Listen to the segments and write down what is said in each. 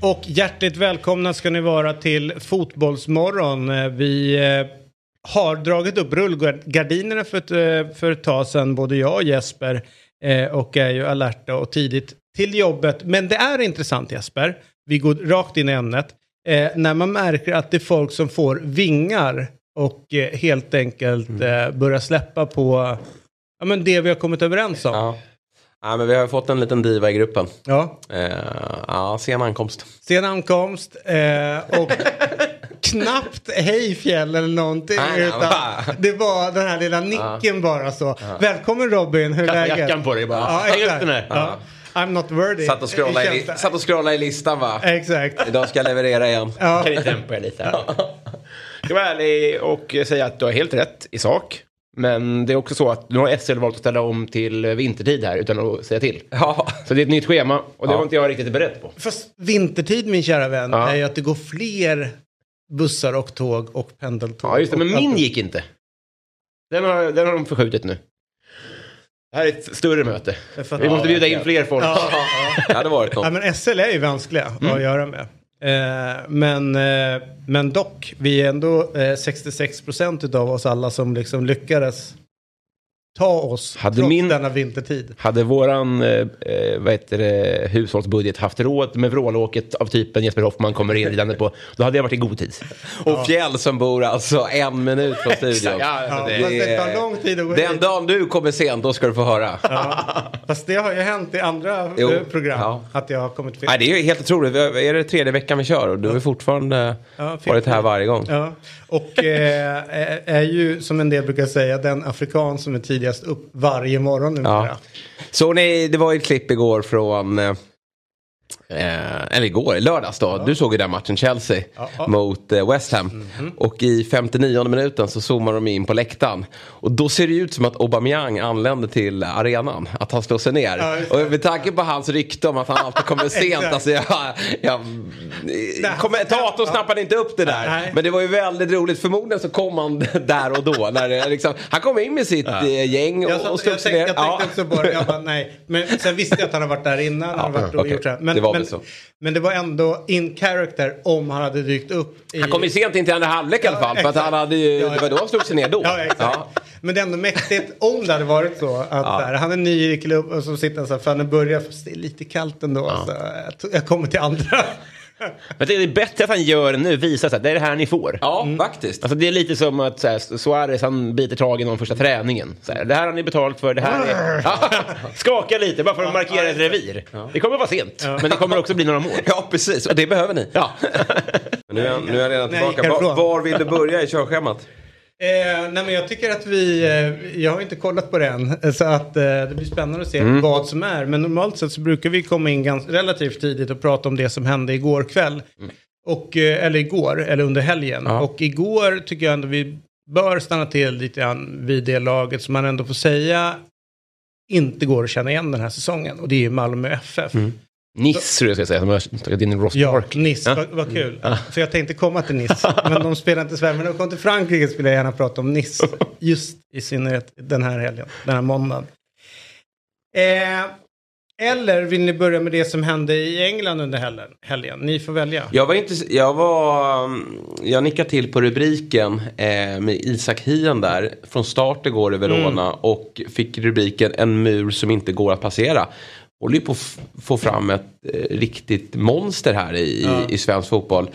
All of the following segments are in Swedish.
Och hjärtligt välkomna ska ni vara till Fotbollsmorgon. Eh, Vi eh, har dragit upp rullgardinerna för ett, eh, för ett tag sedan, både jag och Jesper, och är ju alerta och tidigt till jobbet. Men det är intressant Jesper, vi går rakt in i ämnet, när man märker att det är folk som får vingar och helt enkelt eh, börjar släppa på ja, men det vi har kommit överens om. Ja. Ja, men vi har fått en liten diva i gruppen. Ja. Eh, ja, sen ankomst. Sen ankomst eh, och knappt hej fjäll eller någonting. Nej, utan va? det var den här lilla nicken bara så. Välkommen Robin, hur är Kasta läget? jackan på dig bara. Ja, Häng upp den här. Ja. I'm not worthy. Satt och scrollade i, satt och scrollade i listan va? Exakt. Idag ska jag leverera igen. Ja. Kan ni dämpa er lite? Jag var ärlig och säga att du har helt rätt i sak. Men det är också så att nu har SL valt att ställa om till vintertid här utan att säga till. Ja. Så det är ett nytt schema och det Ja. var inte jag riktigt beredd på. Fast vintertid min kära vän Ja. är ju att det går fler bussar och tåg och pendeltåg. Ja just det, men min allt. gick inte. Den har, den har de förskjutit nu. Det här är ett större möte. Vi måste bjuda in fler folk. Ja. Det hade varit Ja, något. men SL är ju vanskliga Mm. att göra med. Eh, men, eh, men dock, vi är ändå eh, 66 procent av oss alla som liksom lyckades ta oss Hade trots min- denna vintertid. Hade våran eh, eh, vad heter det, hushållsbudget haft råd med vrålåket av typen Jesper Hoffman kommer in ridande på, då hade jag varit i god tid. Och Fjäll som bor alltså en minut från studion. Ja, alltså Ja, det- tar lång tid att gå Den dagen du kommer sent, då ska du få höra. Fast det har ju hänt i andra Jo, eh, program. ja. Att jag har kommit fel. Nej, det är ju helt otroligt. Vi- Är det tredje veckan vi kör och du har fortfarande Ja, varit här varje gång. Ja, och eh, är- ju som en del brukar säga den afrikan som är tidigast upp varje morgon numera. Ja. Så ni, det var ju ett klipp igår från, eh, eh, eller igår, lördags då. Du såg ju den matchen, Chelsea Ja, ja. mot eh, West Ham. Mhm. Och i 59 minuten så zoomar de in på läktaren. Och då ser det ut som att Aubameyang anländer till arenan. Att han slår sig ner. Ja, och med tanke på hans rykte om att han alltid kommer sent. Alltså jag, jag, kommentatorn Ja. snappade inte upp det där. Nej. Men det var ju väldigt roligt. Förmodligen så kom han där och då. När liksom, han kom in med sitt eh, gäng och, Jag, satt, och slog sig ner. jag tänkte Ja. också på det, jag bara, nej. Men sen visste jag att han har varit där innan. han har varit och okej. gjort så här. Men, Det men, så. men det var ändå in character om han hade dykt upp. I... Han kom ju sent in till andra halvlek i alla fall. För att han hade ju, Ja, det var då han slog sig ner då. Ja, exakt. Men det är ändå mäktigt om det hade varit så. Att där, han är ny i klubb och så sitter han så här, fan det börjar, fast det är lite kallt ändå. Så jag, jag kommer till andra. Men det är bättre att han gör det nu, visar att det är det här ni får. Ja, faktiskt. Alltså det är lite som att så här, Suarez han biter tag i någon första träningen. Så här, det här har ni betalt för, det här är... Skaka lite bara för att markera ett revir. Det kommer vara sent, men det kommer också bli några mål. Ja, precis. Och det behöver ni. Ja. Nu, är, nu är jag redan tillbaka. Var, var vill du börja i körschemat? Eh, nej men jag tycker att vi, eh, jag har inte kollat på det än. Så att eh, det blir spännande att se Mm. vad som är. Men normalt sett så brukar vi komma in ganska, relativt tidigt och prata om det som hände igår kväll. Och, eh, eller igår, eller under helgen. Mm. Ja. Och igår tycker jag ändå vi bör stanna till lite grann vid det laget som man ändå får säga inte går att känna igen den här säsongen. Och det är ju Malmö FF. Nice tror jag ska säga, som har tagit in Ross Ja, Park. Nice, Ja. vad, vad kul. För jag tänkte komma till Nice, men de spelar inte i Sverige. Men när de kom till Frankrike skulle jag gärna prata om Nice. Just i synnerhet den här helgen, den här måndagen. Eh, eller vill ni börja med det som hände i England under helgen? helgen? Ni får välja. Jag var inte, jag var, mm, jag nickade till på rubriken eh, med Isak Hien där. Från start igår i Verona och fick rubriken En mur som inte går att passera. Håller ju på att få fram ett eh, riktigt monster här i, Ja. i, i svensk fotboll.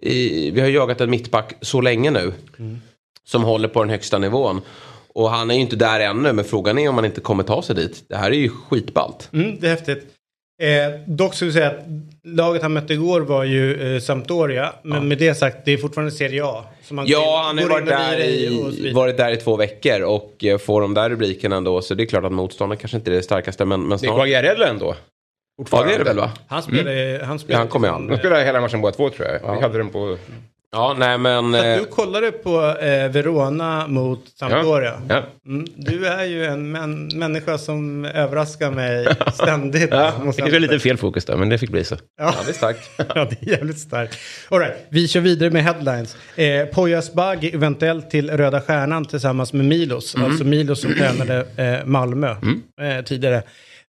I, vi har jagat en mittback så länge nu. Som håller på den högsta nivån. Och han är ju inte där ännu men frågan är om han inte kommer ta sig dit. Det här är ju skitballt. Mm, det är häftigt. Eh, dock skulle jag säga att laget han mötte igår var ju eh, Sampdoria. Men med det sagt, det är fortfarande Serie A. som man Ja, går- han har varit där, i, varit där i två veckor och eh, får de där rubrikerna ändå så det är klart att motståndet kanske inte är det starkaste men, men Det är snart. Quagliarella ändå. Ja det är det väl va? Han spelade... Han, spelade Ja, han kommer ju aldrig. De spelade hela matchen båda två tror jag. Vi hade den på... Ja nej men... Så Eh, du kollade på eh, Verona mot Sampdoria. Ja. Mm, du är ju en män, människa som överraskar mig ständigt. Ja, det kanske är lite fel fokus där, men det fick bli så. Ja. ja det är starkt. ja, det är jävligt starkt. All right, vi kör vidare med headlines. Eh, Poya Asbaghi eventuellt till Röda Stjärnan tillsammans med Milos. Mm. Alltså Milos som tränade eh, Malmö eh, tidigare.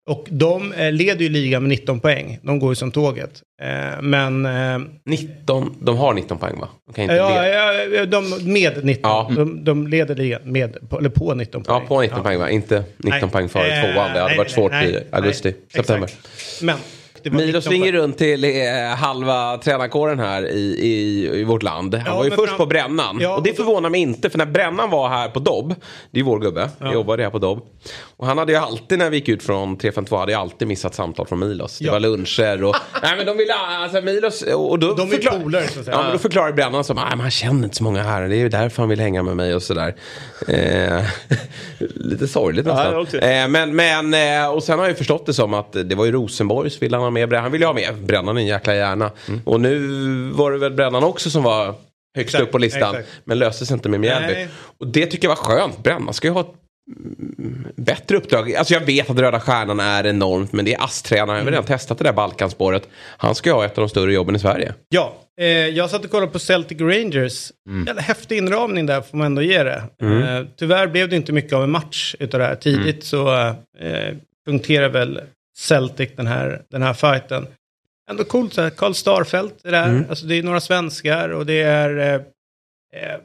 Och de eh, leder ju ligan med 19 poäng. De går ju som tåget. Eh, men... Eh, 19, de har 19 poäng va? De kan inte ja, leda. ja, de, med 19. Ja. De, de leder ligan med, eller på 19 poäng. Ja på 19 poäng va? Inte 19 Nej. poäng före Eh, tvåan. Det hade nej, varit svårt nej, i nej, augusti, september. exakt. Men... Milos 19 ringer runt till eh, halva tränarkåren här i, i, i vårt land. Han Ja, var ju först fram- på Brännan. Ja, och det förvånar mig inte för när Brännan var här på Dobb. Det är vår gubbe. Jag jobbade här på Dobb. Och han hade ju alltid när vi gick ut från 352 hade jag alltid missat samtal från Milos. Det Ja. var luncher och... nej men de ville... Alltså Milos... Och då De är förklar- polare, så att säga. Ja men då förklarar Brännan som att han känner inte så många här. Det är ju därför han vill hänga med mig och sådär. Eh, lite sorgligt Ja, nästan. Eh, men, men, eh, och sen har jag ju förstått det som att det var ju Rosenborgs ville han ha med. Han ville ha med Brännan en jäkla hjärna. Mm. Och nu var det väl Brännan också som var högst Exakt, upp på listan. exakt. Men löstes inte med Mjällby. Och det tycker jag var skönt. Brännan ska ju ha ett mm, bättre uppdrag. Alltså jag vet att Röda Stjärnan är enormt. Men det är ASS-tränaren. Jag har redan testat det där Balkanspåret. Han ska ju ha ett av de större jobben i Sverige. Ja, eh, jag satt och kollade på Celtic Rangers. Jävla häftig inramning där får man ändå ge det. Eh, tyvärr blev det inte mycket av en match utav det här. Tidigt så eh, punkterar väl Celtic den här, den här fighten. Ändå coolt så här, Karl Starfelt är där. Alltså det är några svenskar och det är... Eh, eh,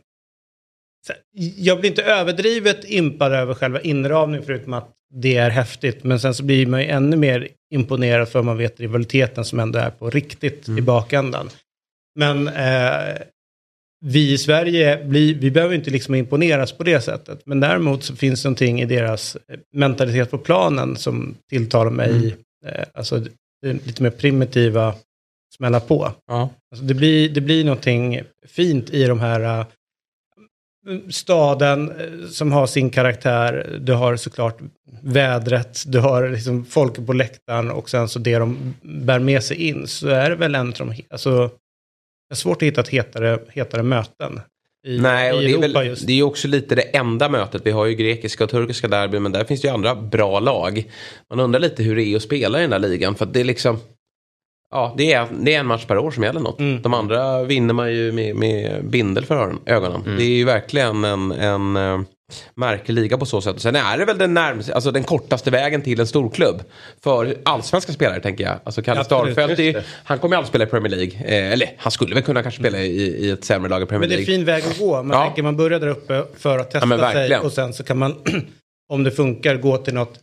här, jag blir inte överdrivet impad över själva inramningen förutom att det är häftigt. Men sen så blir man ju ännu mer imponerad för man vet rivaliteten som ändå är på riktigt i bakändan. Men eh, vi i Sverige, blir, vi behöver inte liksom imponeras på det sättet. Men däremot så finns det någonting i deras eh, mentalitet på planen som tilltalar mig. Eh, alltså lite mer primitiva smälla på. Ja. Alltså det, blir, det blir någonting fint i de här uh, staden eh, som har sin karaktär. Du har såklart vädret, du har liksom folk på läktaren och sen så det de bär med sig in. Så är det väl en av de, alltså, det är svårt att hitta ett hetare, hetare möten. I, Nej, och i det är, Europa väl, just. det är också lite det enda mötet. Vi har ju grekiska och turkiska derby men där finns det ju andra bra lag. Man undrar lite hur det är att spela i den där ligan för att det är liksom Ja, det är, det är en match per år som gäller något. Mm. De andra vinner man ju med, med bindel för ögonen. Det är ju verkligen en, en eh, märklig liga på så sätt. Och sen är det väl den, närmaste, alltså den kortaste vägen till en storklubb. För allsvenska spelare tänker jag. Alltså Kalle Starfelt, han kommer ju aldrig spela i Premier League. Eh, eller han skulle väl kunna kanske spela i, i ett sämre lag i Premier Men det är en League. fin väg att gå. Man Ja. tänker man börjar där uppe för att testa men sig och sen så kan man, om det funkar, gå till något,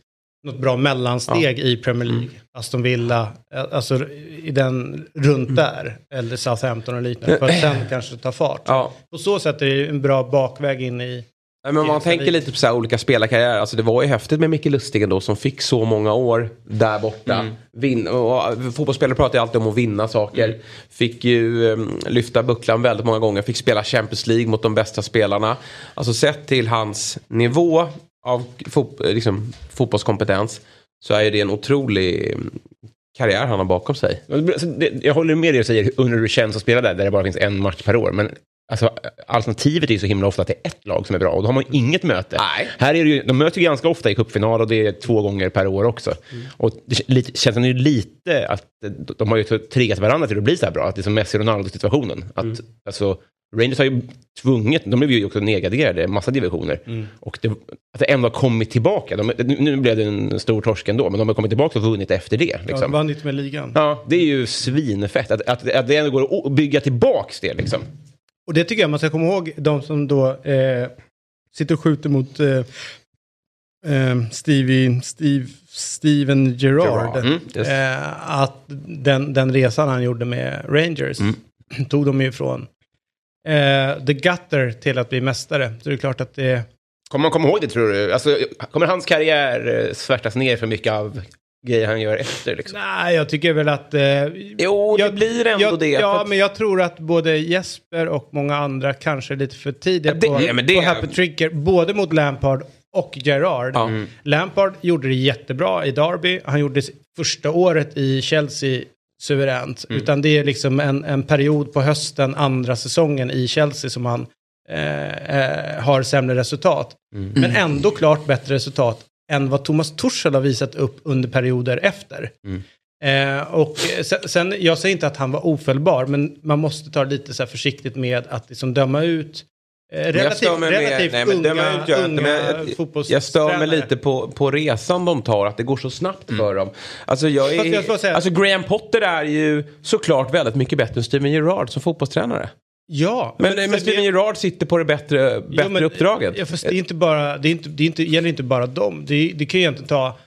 något bra mellansteg i Premier League. Aston Villa, eh, alltså i den runt där. Eller Southampton och liknande. För att sen kanske ta fart. Ja. På så sätt är det en bra bakväg in i... Nej, men om man tänker lite på så olika spelarkarriärer. Alltså det var ju häftigt med Micke Lustig ändå som fick så många år där borta. Vin- och, fotbollsspelare pratar ju alltid om att vinna saker. Fick ju um, lyfta bucklan väldigt många gånger. Fick spela Champions League mot de bästa spelarna. Alltså sett till hans nivå av fot- liksom, fotbollskompetens så är ju det en otrolig mm, karriär han har bakom sig. Alltså, Jag håller med dig och säger hur det känns att spela där, där det bara finns en match per år. Men alltså, alternativet är ju så himla ofta att det är ett lag som är bra och då har man ju inget möte. Nej. Här är det ju, de möter ju ganska ofta i cupfinal och det är två gånger per år också. Och det lite, känns ju lite att de har ju triggat varandra till att bli så här bra. Att det är som Messi-Ronaldo-situationen. Att, alltså, Rangers har ju tvunget, de blev ju också nedgraderade massa divisioner. Och det, att det ändå har kommit tillbaka. De, nu- blev det en stor torsk ändå, men de har kommit tillbaka och vunnit efter det. Ja, Liksom. de vann inte med ligan. Ja, det är ju svinfett. Att, att, att det ändå går att bygga tillbaks det liksom. Och det tycker jag man ska komma ihåg, de som då eh, sitter och skjuter mot eh, eh, Stevie, Steve, Steven Gerrard. Gerrard, mm, just. eh, att den, den resan han gjorde med Rangers Mm. tog de ju från eh, the gutter till att bli mästare. Så det är klart att det... Kommer man komma ihåg det tror du? Alltså, kommer hans karriär eh, svärtas ner för mycket av grejer han gör efter? Liksom? Nej, jag tycker väl att... Eh, Jo, det blir ändå jag, det. Ja, att- men jag tror att både Jesper och många andra kanske är lite för tidiga Ja, det- på, ja, det- på happy trigger. Både mot Lampard och Gerrard. Lampard gjorde det jättebra i Derby. Han gjorde det första året i Chelsea suveränt. Utan det är liksom en, en period på hösten, andra säsongen i Chelsea som han eh, eh, har sämre resultat. Men ändå klart bättre resultat än vad Thomas Tuchel har visat upp under perioder efter. Eh, och sen, sen, jag säger inte att han var ofelbar, men man måste ta det lite så här försiktigt med att liksom döma ut eh, jag relativt, stör mig med- relativt nej, men döma unga, ut jag jag- fotbollstränare. Jag stör mig lite på, på resan de tar, att det går så snabbt för dem. Alltså, jag jag är, säga- alltså Graham Potter är ju såklart väldigt mycket bättre än Steven Gerrard som fotbollstränare. Ja, Men, men, för Steven det- Gerrard sitter på det bättre, bättre Jo, men- uppdraget. Ja, det är inte bara, det, är inte, det är inte, gäller inte bara dem. Det, det kan ju egentligen ta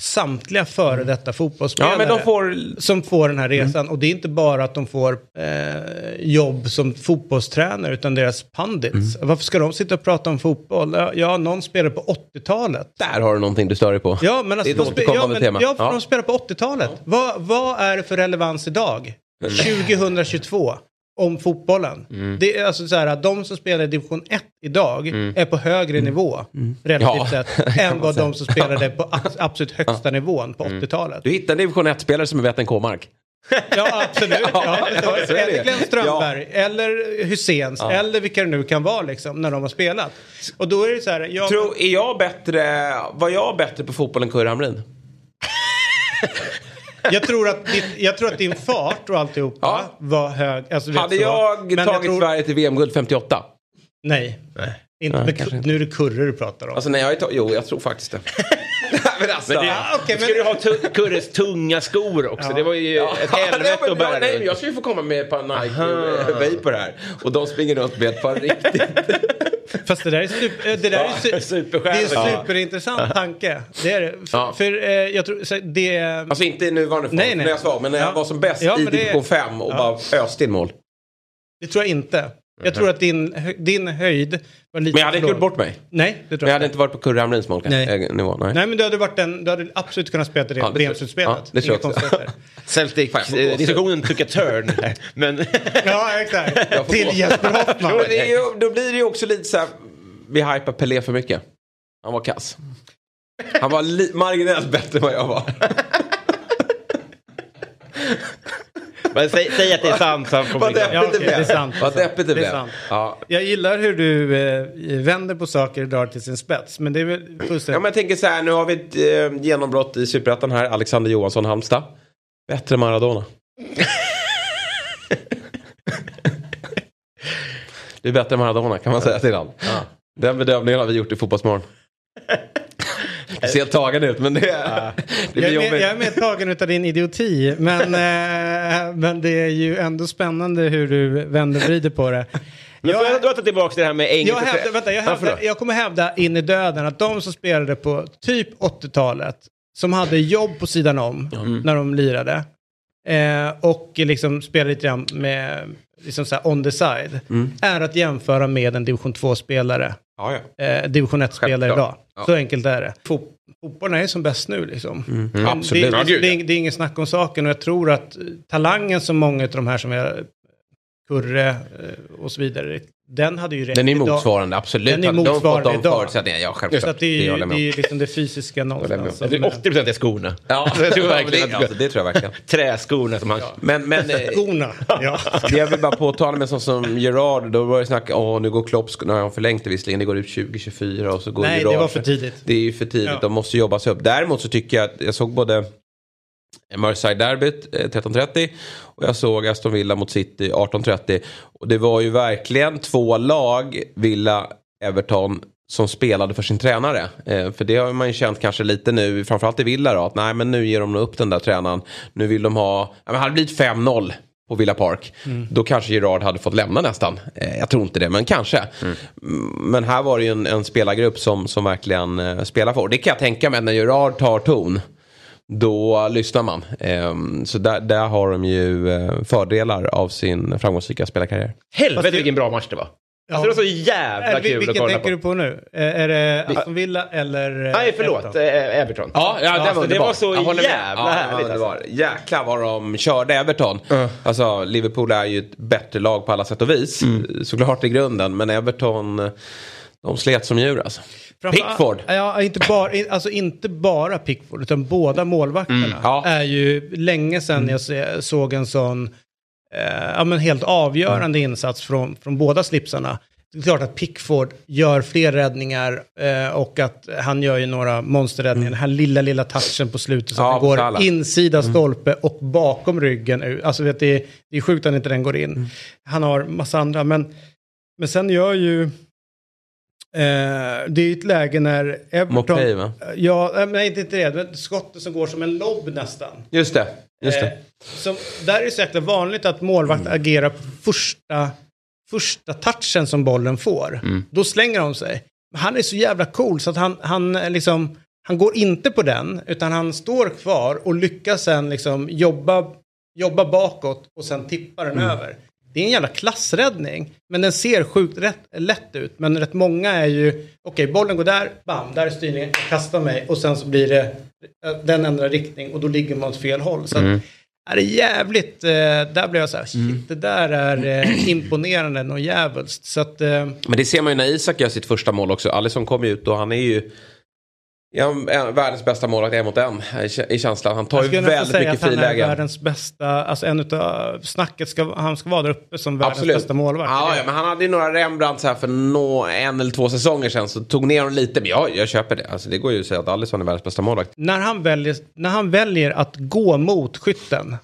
samtliga före detta fotbollsspelare ja, men de får... som får den här resan. Och det är inte bara att de får eh, jobb som fotbollstränare utan deras pundits. Varför ska de sitta och prata om fotboll? Ja, Ja, någon spelar på 80-talet. Där har du någonting du stör dig på. Ja, men alltså, det är ett de spe- ja, men, tema. Ja, för Ja. de spelar på 80-talet. Vad, vad är det för relevans idag? 2022 om fotbollen. Det är alltså så här att de som spelar i division 1 idag är på högre nivå relativt Ja, sett än vad de som spelade på abs- absolut högsta nivån på 80-talet. Du hittar en division 1-spelare som är bättre än K-mark. Ja, absolut. Ja, ja, eller Glenn Strömberg, eller Husseins, eller vilka det nu kan vara liksom, när de har spelat. Och då är det så här, ja, Tror, är jag bättre, var jag bättre på fotboll än Kurre Hamrin? Jag, tror att ditt, jag tror att din fart och alltihopa Ja. var hög. Alltså, Hade jag Men tagit tror- Sverige till VM-guld 58? Nej. Inte Nej, med, nu är det kurre du pratar om. Alltså nej, jag jo jag tror faktiskt det. men alltså, Men det, Ja, okej, då ska men- du ha tu- Kurres tunga skor också. Det var ju ett helvete men, att bära ja, nej, men jag ska ju få komma med ett par Nike eh, Vapor här. Och de springer runt med ett par riktigt... Fast det där är, super, eh, det där är, su- det är en superintressant tanke. Det är det. För, för eh, jag tror det... Alltså inte i nuvarande form, Nej, nej. när jag sa, men när Ja. jag var som bäst i division 5 och bara öste in mål. Det tror jag inte. Jag tror att din, din höjd var lite Men jag hade inte gjort bort mig. Nej, det Men tror jag jag hade inte varit på Kurre Hamrins Nej. nivå. Nej. Nej, men du hade, varit en, du hade absolut kunnat spela till det Ja, det tror- VM-slutspelet. ja, det tror Inga jag också. konstigheter. Celtic-diskussionen took a turn. här. Men Ja, exakt. Jag får Till gå. Jesper Hoffman. Då, det är ju, då blir det ju också lite så här, vi hypar Pelé för mycket. Han var kass. Han var li- marginellt bättre än vad jag var. men säg, säg att det är sant så han får Vad deppigt Ja, det blev. det är sant. Vad deppigt det Det är blev. sant. Ja. Jag gillar hur du eh, vänder på saker och drar till sin spets. Men det är väl Ja, fullständigt... men jag tänker så här, nu har vi ett eh, genombrott i Superettan här. Alexander Johansson, Halmstad. Bättre Maradona. det är bättre än Maradona kan man säga till honom. Den bedömningen har vi gjort i Fotbollsmorgon. Det ser tagen ut men det, det jag, blir är med, jobbigt. jag är med tagen av din idioti. Men, eh, men det är ju ändå spännande hur du vänder och vrider på det. Men får Jag- jag dra tillbaka till det här med Jag, hävdar, vänta, jag, Ja, förlåt. jag kommer hävda in i döden att de som spelade på typ 80-talet, som hade jobb på sidan om när de lirade, eh, och liksom spelade lite grann med liksom så här on the side, är att jämföra med en division 2-spelare, Ja, ja. eh, division 1-spelare Självklart. idag. Ja. Så enkelt är det. Fot- Fotbollen är som bäst nu liksom. Men Absolut. Det, det, det, det är ingen snack om saken och jag tror att talangen som många av de här som är Kurre eh, och så vidare, den hade ju rätt Den är idag. motsvarande, absolut. Den är De har fått motsvarande de idag. förutsättningarna. Ja, självklart. Så att det är Det ju jag det om. är liksom det fysiska någonstans. Jag tror 80 procent är skorna. Ja, jag tror ja, men verkligen det, att- alltså, det tror jag verkligen. Träskorna som han... Men, men eh, Skorna, ja. det jag vill bara påtala med sånt som Gerard, då var det snack åh nu går Klopp, nu har han förlängt det visserligen, det går ut 2024 och så går Nej, Gerard. det var för tidigt. Det är ju för tidigt, Ja. de måste jobba sig upp. Däremot så tycker jag att jag såg både Merseyside-derbyt eh, 13.30 och jag såg Aston Villa mot City 18.30. Och det var ju verkligen två lag, Villa, Everton, som spelade för sin tränare. Eh, för det har man ju känt kanske lite nu, framförallt i Villa då, att nej men nu ger de upp den där tränaren. Nu vill de ha, ja, men hade det blivit 5-0 på Villa Park, då kanske Gerard hade fått lämna nästan. Eh, jag tror inte det, men kanske. Mm, Men här var det ju en, en spelargrupp som, som verkligen eh, spelar för. Och det kan jag tänka mig när Gerard tar ton. Då lyssnar man. Ehm, så där, där har de ju eh, fördelar av sin framgångsrika spelarkarriär. Helvete det- vilken bra match det var. Ja. Alltså det var så jävla Är, vil- kul att vilken kolla tänker på. du på nu? Eh, Är det Aston Villa eller? eh, Nej, förlåt. Everton? eh, Everton. Ja, ja, alltså, det var så jävla ja, härligt. Det var, Alltså. Jäklar vad de körde Everton. Alltså Liverpool är ju ett bättre lag på alla sätt och vis. Såklart i grunden. Men Everton, eh, De slet som djur alltså. Pickford. Ja, inte bara, alltså inte bara Pickford, utan båda målvakterna. Mm, ja. är ju länge sedan jag se, såg en sån eh, ja, men helt avgörande insats från, från båda slipsarna. Det är klart att Pickford gör fler räddningar eh, och att han gör ju några monsterräddningar. Den här lilla, lilla touchen på slutet som Ja, det på går Salah. insida stolpe och bakom ryggen. Alltså vet, det, är, det är sjukt att inte den går in. Han har massa andra, men, men sen gör ju... Eh, det är ju ett läge när Everton... Mopay, va? Ja, eh, men inte inte det. Men skottet som går som en lobb nästan. Just det. Just det. Eh, som, där är det så jäkla vanligt att målvakt agerar på första, första touchen som bollen får. Då slänger de sig. Han är så jävla cool så att han, han eh, liksom... Han går inte på den, utan han står kvar och lyckas sen liksom jobba, jobba bakåt och sen tippa den över. Det är en jävla klassräddning, men den ser sjukt rätt, lätt ut. Men rätt många är ju, okej bollen går där, bam, där är styrningen, jag kastar mig och sen så blir det, den ändrar riktning och då ligger man åt fel håll. Så att, är det jävligt, eh, där blev jag så här, shit, det där är eh, imponerande och jävulst. Så att, eh, Men det ser man ju när Isak gör sitt första mål också. Alisson kom ju ut och han är ju ja, en- världens bästa målvakt en mot en i- i känslan. Han tar jag ju skulle väldigt mycket han är frilägen. världens bästa, alltså en utav snacket ska, han ska vara där uppe som världens Absolut. bästa målvakt. Ja, ja, men han hade ju några Rembrandt så här för nå, en eller två säsonger sedan. Så tog ner honom lite. Men ja, jag köper det. Alltså, det går ju att säga att Alisson är världens bästa målvakt. när han, väljer, när han väljer att gå mot skytten,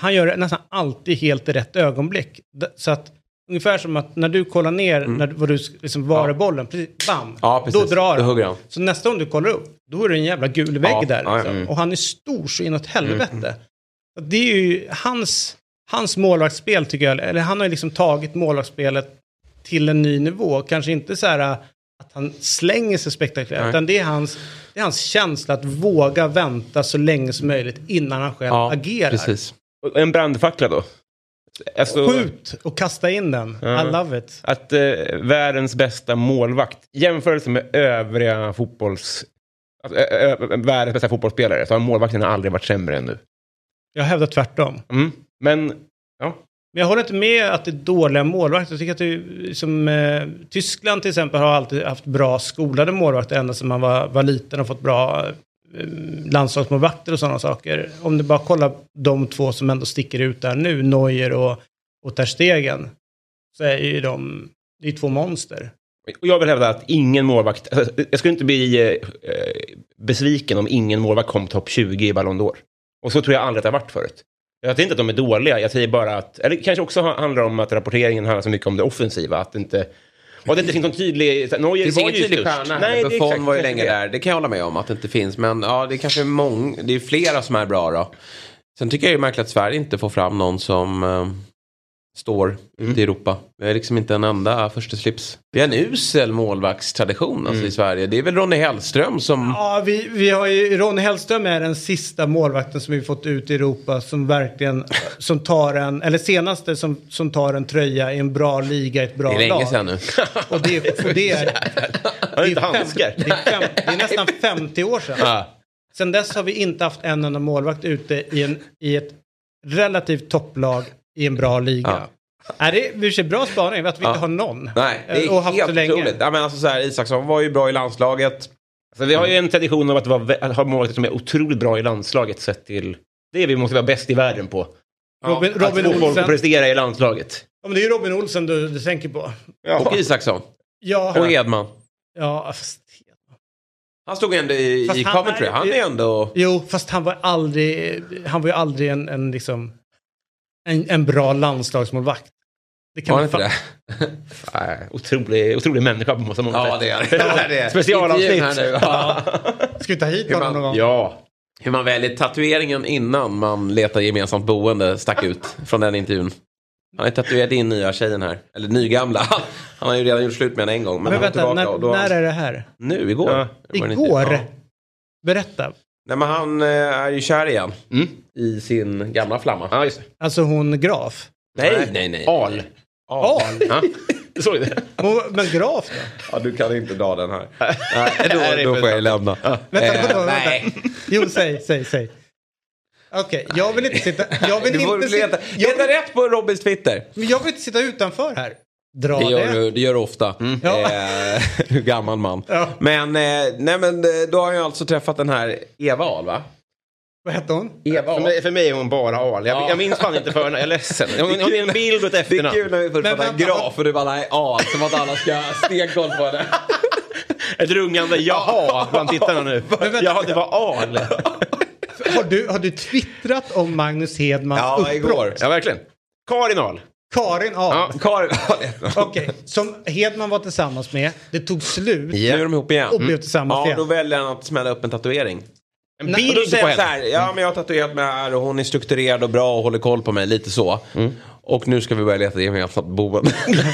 han gör det nästan alltid helt i rätt ögonblick. Så att ungefär som att när du kollar ner när, vad du liksom var Mm. Ja. bollen, precis, bam, Ja, precis. då drar Då han. Så nästa gång du kollar upp, då är det en jävla gul vägg Ja, där. ja, Liksom. mm. Och han är stor så inåt helvete. Så Det är ju hans, hans målvaktsspel tycker jag, eller han har ju liksom tagit målvaktsspelet till en ny nivå. Kanske inte så här äh, att han slänger sig spektakulärt, Nej. utan det är, hans, det är hans känsla att våga vänta så länge som möjligt innan han själv Ja, agerar. precis. En brandfackla då? Alltså, Skjut och kasta in den. Ja. I love it. Att eh, världens bästa målvakt, jämförelse med övriga fotbolls... Alltså, ö, ö, världens bästa fotbollsspelare, så har målvakten aldrig varit sämre än nu. Jag hävdar tvärtom. Mm. Men, ja. Men jag håller inte med att det är dåliga målvakter. Jag tycker att det som eh, Tyskland till exempel har alltid haft bra skolade målvakter ända sedan man var, var liten och fått bra eh, Eh, landslagsmålvakter och sådana saker. Om du bara kollar de två som ändå sticker ut där nu, Neuer och, och Ter Stegen, så är ju de, det är två monster. Och jag vill hävda att ingen målvakt... Alltså, jag skulle inte bli eh, eh, besviken om ingen målvakt kom topp 20 i Ballon d'Or. Och så tror jag aldrig att det har varit förut. Jag säger inte att de är dåliga, jag säger bara att... Eller kanske också handlar om att rapporteringen handlar så mycket om det offensiva. Att inte... Och att det inte finns någon tydlig... så Neuer Det var ingen ju tydlig stjärna. Nej, det är Buffon var ju länge det. där. Det kan jag hålla med om att det inte finns. Men ja, det är kanske är mång, det är flera som är bra då. Sen tycker jag det är märkligt att Sverige inte får fram någon som eh, står Mm. ute i Europa. Vi är liksom inte en enda första slips. Vi har en usel målvaktstradition alltså, Mm. i Sverige. Det är väl Ronny Hellström som... Ja, vi, vi har ju, Ronny Hellström är den sista målvakten som vi fått ut i Europa som verkligen, som tar en, eller senaste som, som tar en tröja i en bra liga, i ett bra Det är lag. länge sedan nu. Och det, och det är... Har det är fem- handskar. Det är, fem, det är nästan 50 år sedan. Ja. Sen dess har vi inte haft en enda målvakt ute i, en, i ett relativt topplag i en bra liga. Ja. Är det är sig bra spaning att vi Ja. inte har någon. Nej, det är Och haft helt otroligt. Ja, men alltså, så här, Isaksson var ju bra i landslaget. Så vi har ju en tradition av att, vara, att ha målvakter som är otroligt bra i landslaget sett till... Det är vi måste vara bäst i världen på. Robin, Att Robin få folk att prestera i landslaget. Ja, men det är ju Robin Olsen du, du tänker på. Och Isaksson. Ja, Och Edman. ja fast, Han stod ändå i, Fast i han Coventry. är- Han är ändå... jo, fast han var aldrig, han var ju aldrig en, en liksom, en, en bra landslagsmålvakt. Det kan Var inte det? Otrolig, otrolig människa på många många Ja, sätt. det är det. Ja, det är. Specialavsnitt. Intervjun här nu. Ja. Ska vi ta hit honom någon gång? Ja. Hur man väljer tatueringen innan man letar gemensamt boende stack ut från den intervjun. Han har tatuerat in nya tjejen här. Eller nygamla. Han har ju redan gjort slut med henne en gång. Men, Men vänta, tillbaka när, när är det här? Nu, igår. Ja. Igår? Ja. Berätta. Nej men han eh, är ju kär igen. Mm. I sin gamla flamma. ja, just det. Alltså hon Graf. Nej, nej, nej. Al. Al? Ja, du såg det? Men Graf då? Ja, du kan inte dra den här. Nej, då, då får jag lämna. Vänta, Eh, nej. vänta. Jo, säg, säg, säg. Okej, jag vill inte sitta... Jag vill Du inte leta, sitta... Jag leta vill, rätt på Robins Twitter. men jag vill inte sitta utanför här. Dra Det det. gör, du, det gör du ofta. Ja. Eh, gammal man. Ja. Men, eh, nej, men eh, då har jag alltså träffat den här Eva Ahl va? Vad hette hon? Eva För mig, för mig är hon bara Al. Jag, Ja. jag minns fan inte för Jag är ledsen. Hon, hon är en bild och ett Det är efternamn. kul när vi först pratar vänta, graf och du bara nej Ahl som att alla ska ha stenkoll på det. Ett rungande jaha bland tittarna nu. Jaha, det var Al. Har du, har du twittrat om Magnus Hedmans Ja, uppbrott? igår. Ja, verkligen. Karin Al. Karin A. Ja. Karin, Okej, som Hedman var tillsammans med. Det tog slut nu är de ihop igen. och blev tillsammans Ja, igen. då väljer han att smälla upp en tatuering. En Nej, Och bild då på säger han så henne. här, ja men jag har tatuerat mig här och hon är strukturerad och bra och håller koll på mig, lite så. Och nu ska vi börja leta gemensamt boende.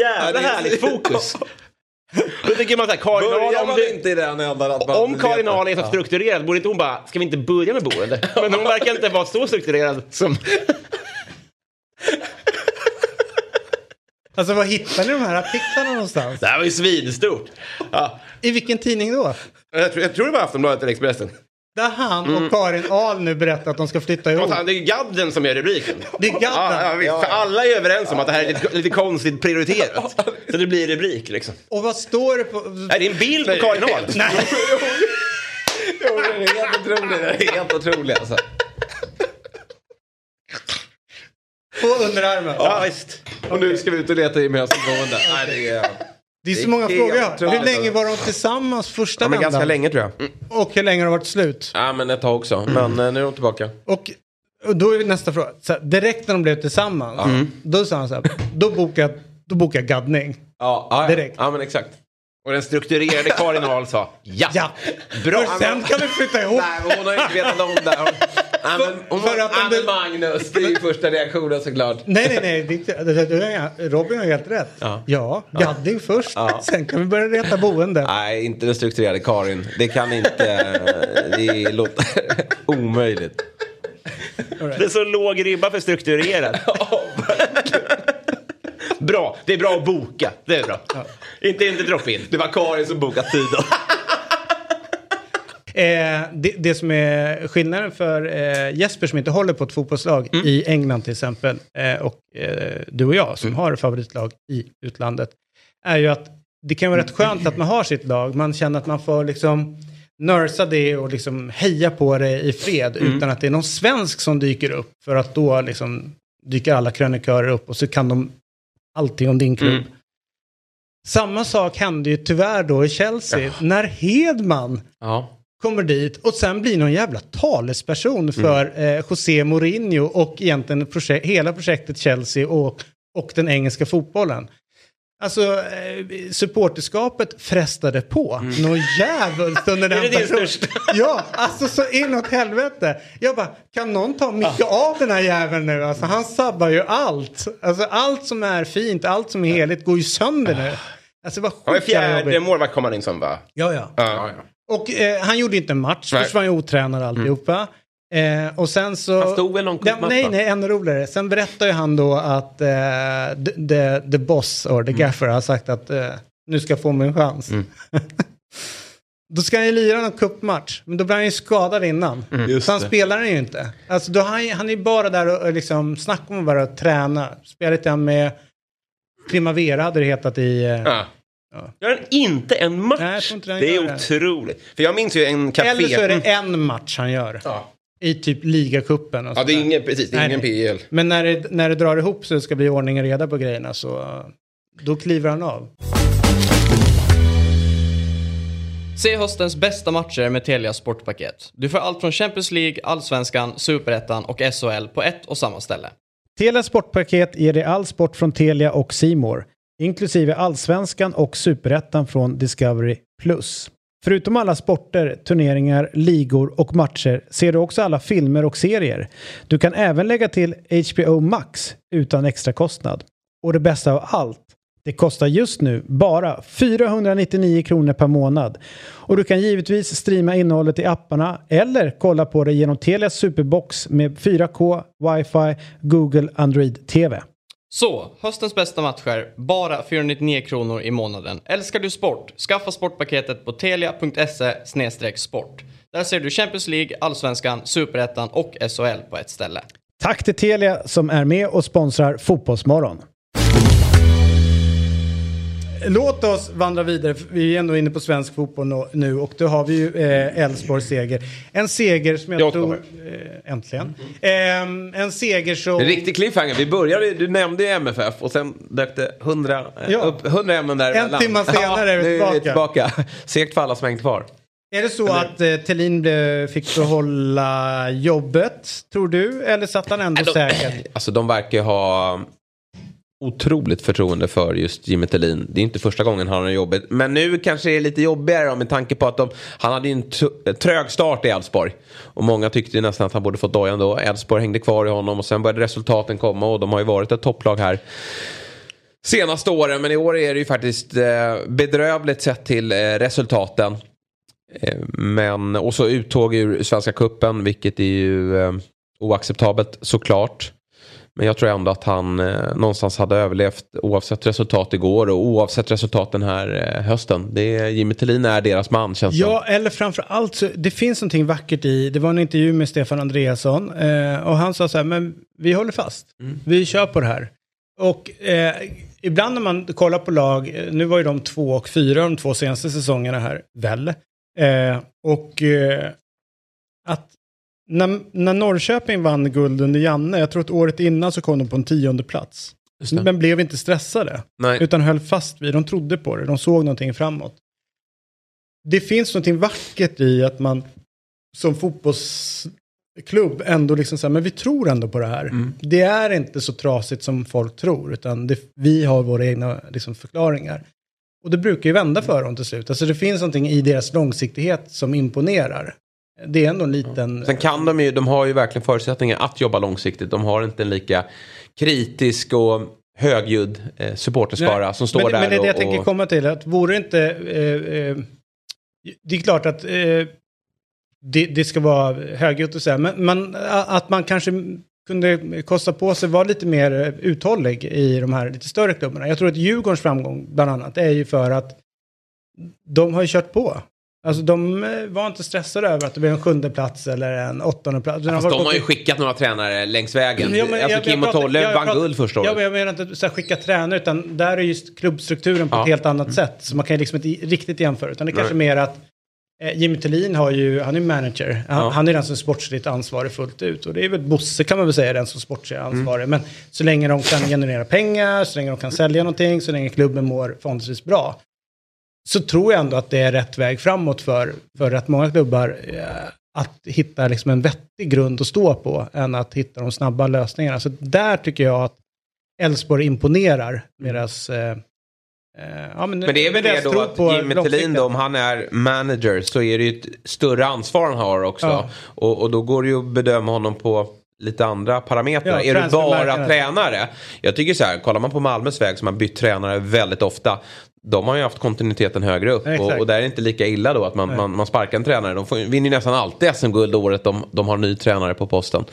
Jävla härligt fokus. Då tycker man så här, Karin Ahl, Börjar om, man du, inte i den ändan att man om Karin? Ahl är så strukturerad, borde inte hon bara, ska vi inte börja med boende? Men hon verkar inte vara så strukturerad som... Alltså var hittar ni de här artiklarna någonstans? Det här var ju svinstort. Ja, I vilken tidning då? jag, tror, jag tror det var Aftonbladet eller Expressen. Där han och Karin Ahl nu berättar att de ska flytta ihop. Det är gadden som är rubriken. Det är gadden. Ja, ja, visst. För alla är överens om att det här är lite, lite konstigt prioriterat. Så det blir rubrik liksom. Och vad står det på... Nej, det är en bild på Karin Ahl. Nej. Jo, det är helt otroligt. Det är helt otroligt alltså. På underarmen. Ja, visst. Och nu ska vi ut och leta gemensamt boende. Nej, det är... Det är så många frågor jag. Hur länge var de tillsammans första Ja, men vändan? ganska länge tror jag. Och hur länge har det varit slut? Ja, men ett tag också. Men eh, nu är de tillbaka. Och, och då är nästa fråga. Så här, direkt när de blev tillsammans. Då sa han så här. Då bokar jag, då bokar jag gaddning. Ja, ja, ja. Direkt. Ja, men exakt. Och den strukturerade Karin Ahl sa ja. Ja. Bra. För sen kan vi flytta ihop. Nej, men hon har inte vetat om det. Hon, men, För var, att om du- men Magnus, det är ju första reaktionen såklart. Nej, nej, nej. Det, det, det, Robin har helt rätt. Ja. Ja, gaddning först. Ja. Sen kan vi börja reta boende. Nej, inte den strukturerade Karin. Det kan inte... Det låter omöjligt. Det är så låg ribba för strukturerad. bra, det är bra att boka. Det är bra. Inte, inte drop-in. Det var Karin som bokat tiden. Eh, det, det som är skillnaden för eh, Jesper som inte håller på ett fotbollslag i England till exempel eh, och eh, du och jag som har favoritlag i utlandet är ju att det kan vara rätt skönt att man har sitt lag. Man känner att man får liksom nörsa det och liksom heja på det i fred utan att det är någon svensk som dyker upp för att då liksom dyker alla krönikörer upp och så kan de allting om din klubb. Samma sak hände ju tyvärr då i Chelsea när Hedman Ja. kommer dit och sen blir någon jävla talesperson för eh, José Mourinho och egentligen projek- hela projektet Chelsea och, och den engelska fotbollen. Alltså, eh, supporterskapet frestade på. Någon djävulskt under den Är det din perioden. största? Ja, alltså så inåt helvete. Jag bara, kan någon ta mycket av den här jäveln nu? Alltså han sabbar ju allt. Alltså allt som är fint, allt som är heligt går ju sönder nu. Alltså vad sjukt jävla fjärde målvakt kom han in som va? Ja, ja. Ja. Och eh, han gjorde inte en match, först var han ju otränad alltihopa. Eh, och sen så... Han stod väl någon ja, Nej, nej, ännu roligare. Sen berättar ju han då att eh, the, the, the boss, or the gaffer, har sagt att eh, nu ska jag få min chans. då ska han ju lira någon cupmatch, men då blir han ju skadad innan. Just så han spelar den ju inte. Alltså, då han, han är ju bara där och, och liksom, snacka om att bara träna. Spelar lite med Primavera hade det hetat i... Eh, Ja. Gör han inte en match? Nej, inte han det är det. otroligt. För jag minns ju en café... Eller så är det Mm. en match han gör. Ja. I typ ligacupen och Ja, det är ingen, precis, det är Nej, ingen. PL. Men när det, när det drar ihop så det ska bli ordning och reda på grejerna så uh, då kliver han av. Se höstens bästa matcher med Telia Sportpaket. Du får allt från Champions League, Allsvenskan, Superettan och SHL på ett och samma ställe. Telia Sportpaket ger dig all sport från Telia och Simor, inklusive allsvenskan och superettan från Discovery+. Förutom alla sporter, turneringar, ligor och matcher ser du också alla filmer och serier. Du kan även lägga till HBO Max utan extra kostnad. Och det bästa av allt, det kostar just nu bara 499 kronor per månad. Och du kan givetvis streama innehållet i apparna eller kolla på det genom Telias Superbox med 4K, wifi, Google Android TV. Så, höstens bästa matcher, bara 499 kronor i månaden. Älskar du sport? Skaffa sportpaketet på telia.se sport. Där ser du Champions League, Allsvenskan, Superettan och SHL på ett ställe. Tack till Telia som är med och sponsrar Fotbollsmorgon. Låt oss vandra vidare. Vi är ändå inne på svensk fotboll nu och då har vi ju eh, Elfsborgs seger. En seger som jag Jag tror... Eh, äntligen. Eh, en seger som... En riktig cliffhanger. Vi började, du nämnde ju MFF och sen dök det 100, eh, Ja. upp 100 ämnen där En timme senare är vi nu är tillbaka. tillbaka. Segt för alla som hängt kvar. Är det så att eh, Thelin fick behålla jobbet, tror du? Eller satt han ändå säkert? Alltså de verkar ha otroligt förtroende för just Jimmy Tillin. Det är inte första gången han har jobbet. Men nu kanske det är lite jobbigare då, med tanke på att de, han hade en trög start i Elfsborg. Och många tyckte ju nästan att han borde fått dojan då. Elfsborg hängde kvar i honom och sen började resultaten komma och de har ju varit ett topplag här senaste åren. Men i år är det ju faktiskt eh, bedrövligt sett till eh, resultaten. Eh, men, och så uttåg ur Svenska Kuppen vilket är ju oacceptabelt såklart. Men jag tror ändå att han eh, någonstans hade överlevt oavsett resultat igår och oavsett resultat den här eh, hösten. Det är, Jimmy Tillin är deras man känns det Ja, eller framför allt så det finns någonting vackert i, det var en intervju med Stefan Andreasson eh, och han sa så här, men vi håller fast, vi kör på det här. Och eh, ibland när man kollar på lag, eh, nu var ju de två och fyra de två senaste säsongerna här, väl? Eh, och att när, när Norrköping vann guld under Janne, jag tror att året innan så kom de på en tionde plats. Men blev inte stressade. Nej. Utan höll fast vid, de trodde på det, de såg någonting framåt. Det finns någonting vackert i att man som fotbollsklubb ändå liksom säger, men vi tror ändå på det här. Mm. Det är inte så trasigt som folk tror, utan det, vi har våra egna liksom, förklaringar. Och det brukar ju vända för dem till slut. Alltså det finns någonting i deras långsiktighet som imponerar. Det är ändå en liten... Sen kan de ju, de har ju verkligen förutsättningar att jobba långsiktigt. De har inte en lika kritisk och högljudd eh, supporterskara Nej, som står men, där Men det är det jag och, tänker komma till. Att vore inte... Eh, eh, det är klart att eh, det, det ska vara högljutt och så här, men man, att man kanske kunde kosta på sig vara lite mer uthållig i de här lite större klubbarna. Jag tror att Djurgårdens framgång bland annat är ju för att de har ju kört på. Alltså de eh, var inte stressade över att det blev en sjunde plats eller en åttonde plats. Fast de har ju skickat några tränare längs vägen. Ja, men alltså jag- Kim jag och Tolle vann guld första Ja, året. men jag menar inte så här, skicka tränare, utan där är just klubbstrukturen på Ja. ett helt annat sätt. Så man kan ju liksom inte riktigt jämföra, utan det är kanske mer att eh, Jimmy Tillin har ju, han är manager, han, Ja. han är den som är sportsligt ansvarig fullt ut. Och det är väl Bosse kan man väl säga, den som sportsligt ansvarig. Mm. Men så länge de kan generera pengar, så länge de kan sälja någonting, så länge klubben mår förhållandevis bra. Så tror jag ändå att det är rätt väg framåt för, för att många klubbar eh, att hitta liksom en vettig grund att stå på än att hitta de snabba lösningarna. Så där tycker jag att Elfsborg imponerar med deras... Eh, eh, ja, men, Men det är väl det då att Jimmy då, om han är manager så är det ju ett större ansvar han har också. Ja. Och, och då går det ju att bedöma honom på lite andra parametrar. Ja, är du bara tränare? Jag tycker så här, kollar man på Malmös väg som har bytt tränare väldigt ofta. De har ju haft kontinuiteten högre upp och, och där är det inte lika illa då att man, man, man sparkar en tränare. De får, vinner ju nästan alltid SM-guld året de, de har ny tränare på posten.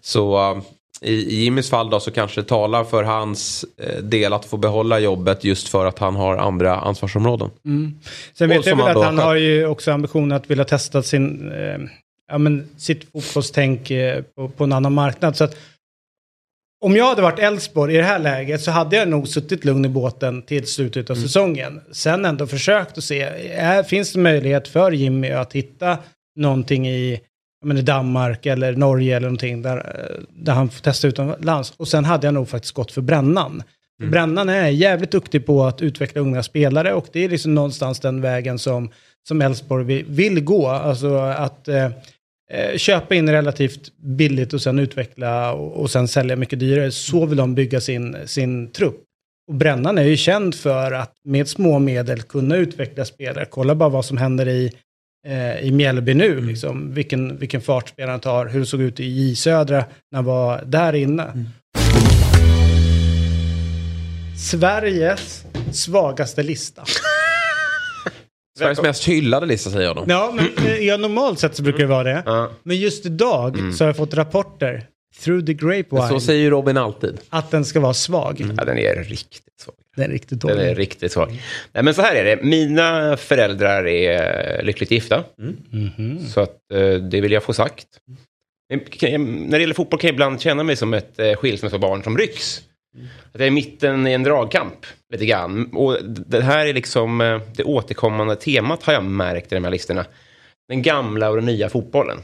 Så uh, i, i Jimmys fall då så kanske det talar för hans eh, del att få behålla jobbet just för att han har andra ansvarsområden. Sen Och vet jag väl att han har har ju också ambitionen att vilja testa sin, eh, ja, men sitt fotbollstänk eh, på, på en annan marknad. Så att, om jag hade varit Elfsborg i det här läget så hade jag nog suttit lugn i båten till slutet av Mm. säsongen. Sen ändå försökt att se, är, finns det möjlighet för Jimmy att hitta någonting i, menar, Danmark eller Norge eller någonting där, eh, där han får testa utomlands. Och sen hade jag nog faktiskt gått för Brännan. Mm. Brännan är jävligt duktig på att utveckla unga spelare och det är liksom någonstans den vägen som som Elfsborg vill, vill gå. Alltså att eh, köpa in relativt billigt och sen utveckla och, och sen sälja mycket dyrare. Så vill de bygga sin, sin trupp. Och Brännan är ju känd för att med små medel kunna utveckla spelare. Kolla bara vad som händer i, eh, i Mjällby nu. Liksom. Vilken, vilken fart spelaren tar, hur det såg ut i J Södra när han var där inne. Sveriges svagaste lista. Sveriges mest hyllade lista säger då. Ja, men eh, ja, normalt sett så brukar det vara det. Ja. Men just idag så har jag fått rapporter through the grapevine Så säger Robin alltid. att den ska vara svag. Ja, den är riktigt svag. Den är riktigt Den är dålig. riktigt svag. Nej, men så här är det. Mina föräldrar är lyckligt gifta. Mhm. Så att, eh, det vill jag få sagt. Jag- När det gäller fotboll kan jag ibland känna mig som ett eh, skilsmässobarn som rycks. Att jag är mitten i en dragkamp lite grann. Och det här är liksom eh, det återkommande temat har jag märkt i de här listorna. Den gamla och den nya fotbollen.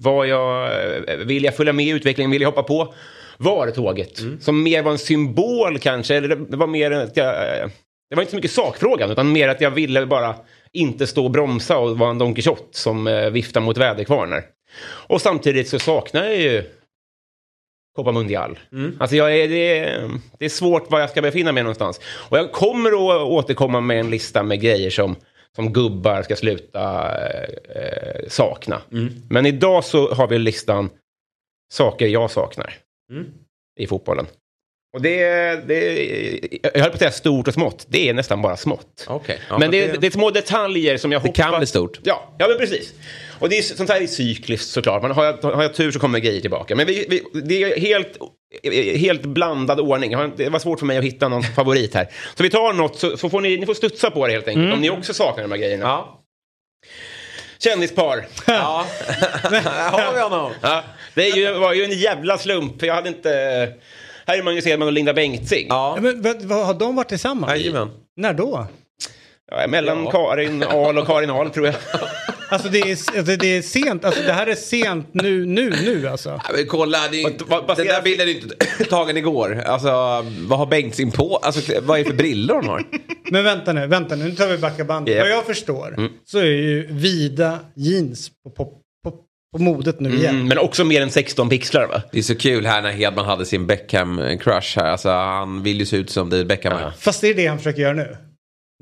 Vad jag, eh, vill jag följa med i utvecklingen? Vill jag hoppa på VAR-tåget? Som mer var en symbol kanske. Eller det var mer att jag, eh, det var inte så mycket sakfrågan utan mer att jag ville bara inte stå och bromsa och vara en Don Quijote som viftar mot väderkvarnar. Och samtidigt så saknar jag ju Copa Mundial. Alltså jag är, det, är, det är svårt var jag ska befinna mig någonstans. Och jag kommer att återkomma med en lista med grejer som, som gubbar ska sluta eh, eh, sakna. Men idag så har vi listan saker jag saknar i fotbollen. Och det, det, jag höll på att säga stort och smått. Det är nästan bara smått. Okej. Ja, men det, det är små detaljer som jag Det hoppas... kan bli stort. Ja, ja men precis. Och det är, sånt här är cykliskt såklart. Men har jag, har jag tur så kommer grejer tillbaka. Men vi, vi, det är helt, helt blandad ordning. Det var svårt för mig att hitta någon favorit här. Så vi tar något så, så får ni, ni får studsa på det helt enkelt. Om ni också saknar de här grejerna. Ja. Kändispar. ja. Har vi honom. Ja, det är ju, var ju en jävla slump. Jag hade inte... Här är Magnus Edman och Linda Bengtzing. Ja, Ja. men, vad, vad, har de varit tillsammans? Jajamän. När då? Ja, mellan Ja. Karin Ahl och Karin Ahl tror jag. Alltså det är, alltså det är sent, alltså det här är sent nu, nu, nu alltså. Ja, men kolla, det är vad- den där bilden är inte tagen igår. Alltså, vad har Bengtzing på? Alltså, vad är det för brillor hon har? Men vänta nu, vänta nu, nu tar vi backa bandet. Ja. Vad jag förstår så är ju vida jeans på, på, på, modet nu igen. Mm, men också mer än 16 pixlar va? Det är så kul här när Hedman hade sin Beckham-crush här. Alltså, han vill ju se ut som David Beckham. här. Fast det är det han försöker göra nu.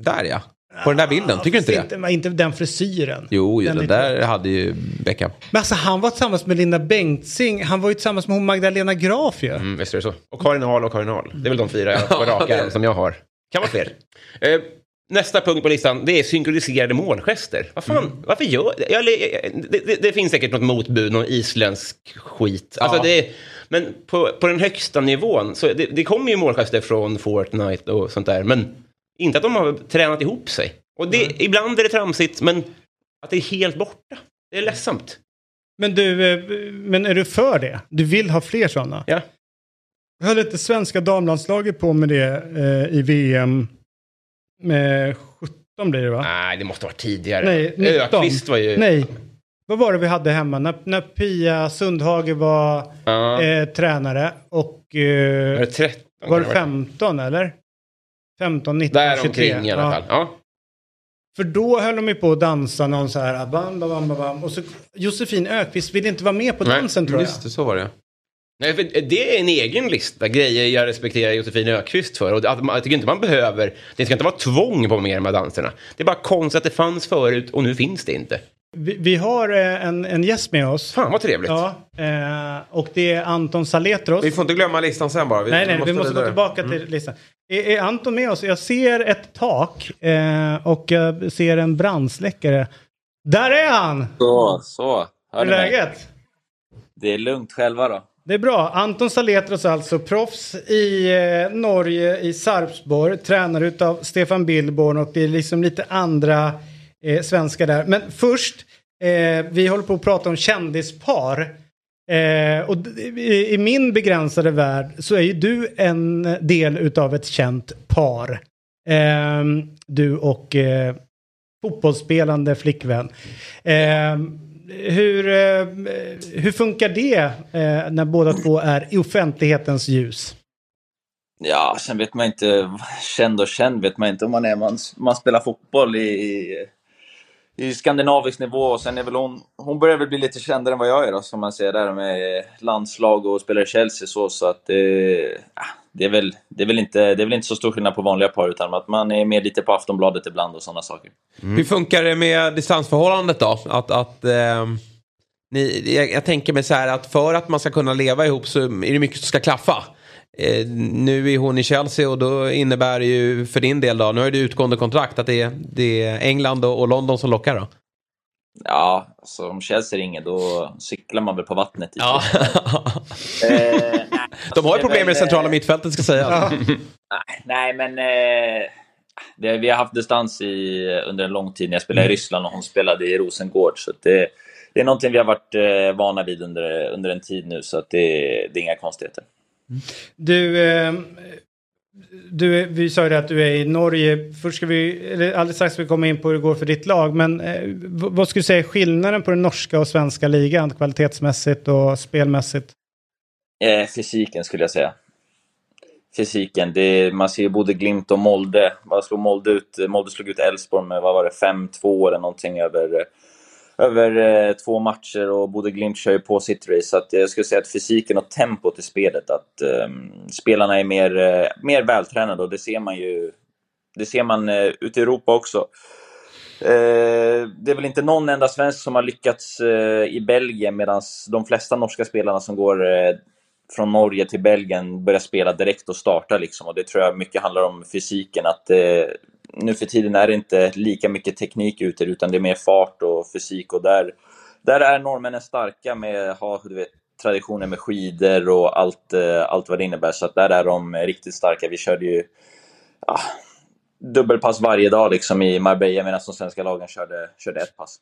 Där ja. På den där bilden, tycker du inte det? Inte, inte den frisyren. Jo, jo Den den lite- där hade ju Beckham. Men alltså han var tillsammans med Linda Bengtzing, han var ju tillsammans med hon Magdalena Graf ju. Mm, visst är det så. Och Karin Ahl och Karin Ahl. Det är väl de fyra jag på raka som jag har. Kan vara fler. Nästa punkt på listan, det är synkroniserade målgester. Vad fan, varför gör... Jag, det, det, det finns säkert något motbud, någon isländsk skit. Alltså Ja. det, men på, på den högsta nivån, så det, det kommer ju målgester från Fortnite och sånt där. Men inte att de har tränat ihop sig. Och det, ibland är det tramsigt, men att det är helt borta. Det är ledsamt. Men du, eh, men är du för det? Du vill ha fler sådana? Ja. Höll inte svenska damlandslaget på med det eh, i VM med 17 blir det va? Nej, det måste vara tidigare. Nej, 19. Ökvist var ju... Nej. Vad var det vi hade hemma? När, när Pia Sundhage var Ja. eh, tränare och... Var Eh, det 13? var det kan ha varit? 15 eller? 15, 19, Där 23. omkring i alla Ja. fall. Ja. För då höll de ju på att dansa någon så här bam, bam, bam, bam. Och så Josefin Ökvist ville inte vara med på Nej, dansen tror jag. Just det, så var det. Nej, för det är en egen lista, grejer jag respekterar Josefin Ökvist för. Och att man, jag tycker inte man behöver, det ska inte vara tvång på med de här danserna. Det är bara konstigt att det fanns förut och nu finns det inte. Vi, vi har eh, en, en gäst med oss. Fan vad trevligt. Ja, eh, och det är Anton Saletros. Vi får inte glömma listan sen bara. nej, nej, vi måste gå tillbaka till listan. Är, är Anton med oss? Jag ser ett tak eh, och jag ser en brandsläckare. Där är han! Så, så. Hur Hör är ni mig? läget? Det är lugnt själva då. Det är bra. Anton Saletros alltså, proffs i eh, Norge, i Sarpsborg, tränare utav Stefan Billborn och det är liksom lite andra eh, svenskar där. Men först, eh, vi håller på att prata om kändispar. Eh, och i, i min begränsade värld så är ju du en del utav ett känt par. Eh, du och eh, fotbollsspelande flickvän. Eh, hur, eh, hur funkar det eh, när båda två är i offentlighetens ljus? Ja, sen vet man inte, känd och känd vet man inte om man är. Man, man spelar fotboll i, i, i skandinavisk nivå och sen är väl hon, hon börjar väl bli lite kändare än vad jag är då, som man ser där med landslag och spelar i Chelsea så, så att eh, ah, det, är väl, det, är väl inte, det är väl inte så stor skillnad på vanliga par utan att man är med lite på Aftonbladet ibland och sådana saker. Mm. Hur funkar det med distansförhållandet då? Att, att, eh, ni, jag, jag tänker mig så här att för att man ska kunna leva ihop så är det mycket som ska klaffa. Eh, nu är hon i Chelsea och då innebär det ju för din del då, nu har du utgående kontrakt, att det är, det är England och, och London som lockar då? Ja, alltså om Chelsea ringer då cyklar man väl på vattnet. Typ. Ja. Eh, De har ju problem med det centrala mittfältet ska sägas. Nej, men eh, det, vi har haft distans i, under en lång tid när jag spelade i Ryssland och hon spelade i Rosengård. Så att det, det är någonting vi har varit eh, vana vid under, under en tid nu, så att det, det är inga konstigheter. Du, eh, du, vi sa ju det att du är i Norge. Först ska vi, eller alldeles strax ska vi komma in på hur det går för ditt lag. Men eh, vad skulle du säga är skillnaden på den norska och svenska ligan kvalitetsmässigt och spelmässigt? Eh, fysiken skulle jag säga. Fysiken. Det, man ser ju både Glimt och Molde. Vad slog Molde ut? Molde slog ut Elfsborg med, vad var det, 5-2 eller någonting över, eh, över eh, två matcher och både Glimt kör ju på sitt race. Så att jag skulle säga att fysiken och tempot i spelet, att eh, spelarna är mer, eh, mer vältränade och det ser man ju det ser man eh, ute i Europa också. Eh, det är väl inte någon enda svensk som har lyckats eh, i Belgien medan de flesta norska spelarna som går eh, från Norge till Belgien börjar spela direkt och starta. Liksom. Och det tror jag mycket handlar om fysiken. Att eh, nu för tiden är det inte lika mycket teknik ute utan det är mer fart och fysik. Och där, där är norrmännen starka med ha du vet, traditioner med skidor och allt, eh, allt vad det innebär. Så att där är de riktigt starka. Vi körde ju ja, dubbelpass varje dag liksom, i Marbella medan de svenska lagen körde, körde ett pass.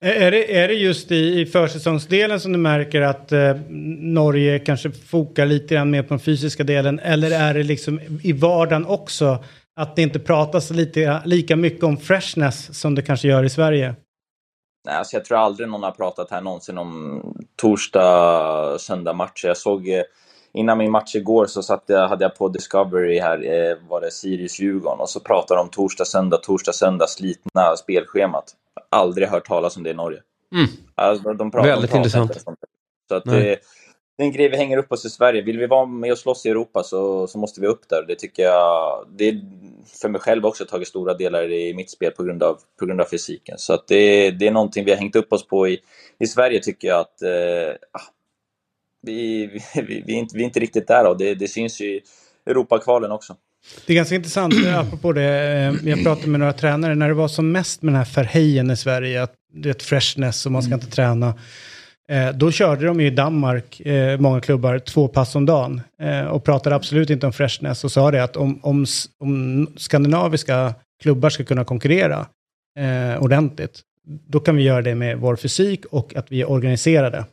Är är det, är det just i, i försäsongsdelen som du märker att eh, Norge kanske fokar lite grann mer på den fysiska delen? Eller är det liksom i vardagen också att det inte pratas lite, lika mycket om freshness som det kanske gör i Sverige? Nej, alltså jag tror aldrig någon har pratat här någonsin om torsdag, söndag matcher. Jag såg eh, innan min match igår så satt jag, hade jag på Discovery här, eh, var det Sirius-Djurgården och så pratade de om torsdag, söndag, torsdag, söndag, slitna spelschemat. Aldrig hört talas om det i Norge. Mm. Alltså, de pratar, Väldigt de pratar intressant. inte om det. Så att det, en grej vi hänger upp oss i Sverige. Vill vi vara med och slåss i Europa så, så måste vi upp där. Det tycker jag, det är för mig själv också tagit stora delar i mitt spel på grund av, på grund av fysiken. Så att det, det är någonting vi har hängt upp oss på i, i Sverige tycker jag att eh, ah, vi, vi, vi, vi, är inte, vi är inte riktigt där och det, det syns ju i Europakvalen också. Det är ganska intressant, eh, apropå det, eh, jag pratade med några tränare, när det var som mest med den här förhejen i Sverige, att det är ett freshness och man ska inte träna. Eh, då körde de ju i Danmark, eh, många klubbar, två pass om dagen. Eh, och pratade absolut inte om freshness och sa det att om, om, om skandinaviska klubbar ska kunna konkurrera eh, ordentligt, då kan vi göra det med vår fysik och att vi är organiserade.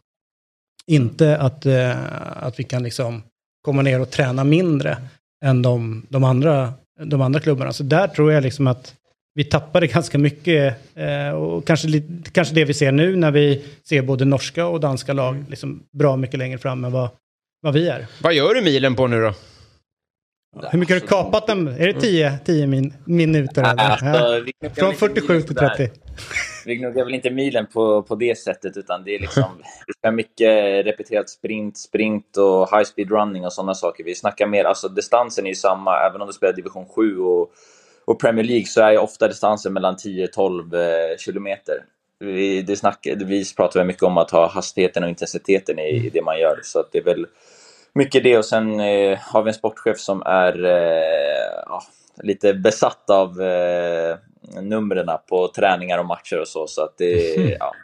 Inte att, eh, att vi kan liksom komma ner och träna mindre än de, de, andra, de andra klubbarna. Så där tror jag liksom att vi tappade ganska mycket eh, och kanske, lite- kanske det vi ser nu när vi ser både norska och danska lag liksom bra mycket längre fram än vad, vad vi är. Vad gör du milen på nu då? Hur mycket har du kapat den? Är det 10, 10 min, minuter? Eller? Alltså, Ja. Från väl inte 47 milen till sådär. 30. Vi gnuggar väl inte milen på, på det sättet, utan det är liksom... vi kör mycket repeterat sprint, sprint och high speed running och sådana saker. Vi snackar mer, alltså distansen är ju samma, även om du spelar division 7 och, och Premier League så är ju ofta distansen mellan 10-12 eh, kilometer. Vi, det snack, vi pratar väl mycket om att ha hastigheten och intensiteten i, i det man gör, så att det är väl mycket det. Och sen eh, har vi en sportchef som är eh, ja, lite besatt av eh, numren på träningar och matcher och så. Så att det, ja.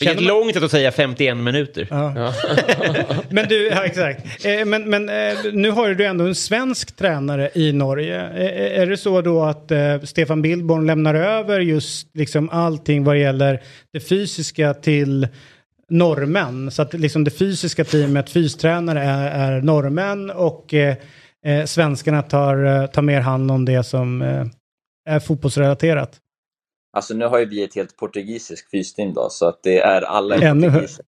Vilket Känner man- långt att säga 51 minuter. Ja. men du, ja, exakt. Eh, men men eh, nu har du ändå en svensk tränare i Norge. Eh, är det så då att eh, Stefan Billborn lämnar över just liksom allting vad gäller det fysiska till norrmän? Så att liksom det fysiska teamet, fystränare, är, är norrmän och eh, eh, svenskarna tar, eh, tar mer hand om det som eh, är fotbollsrelaterat. Alltså nu har ju vi ett helt portugisiskt fysteam då, så att det är alla Ännu portugiser.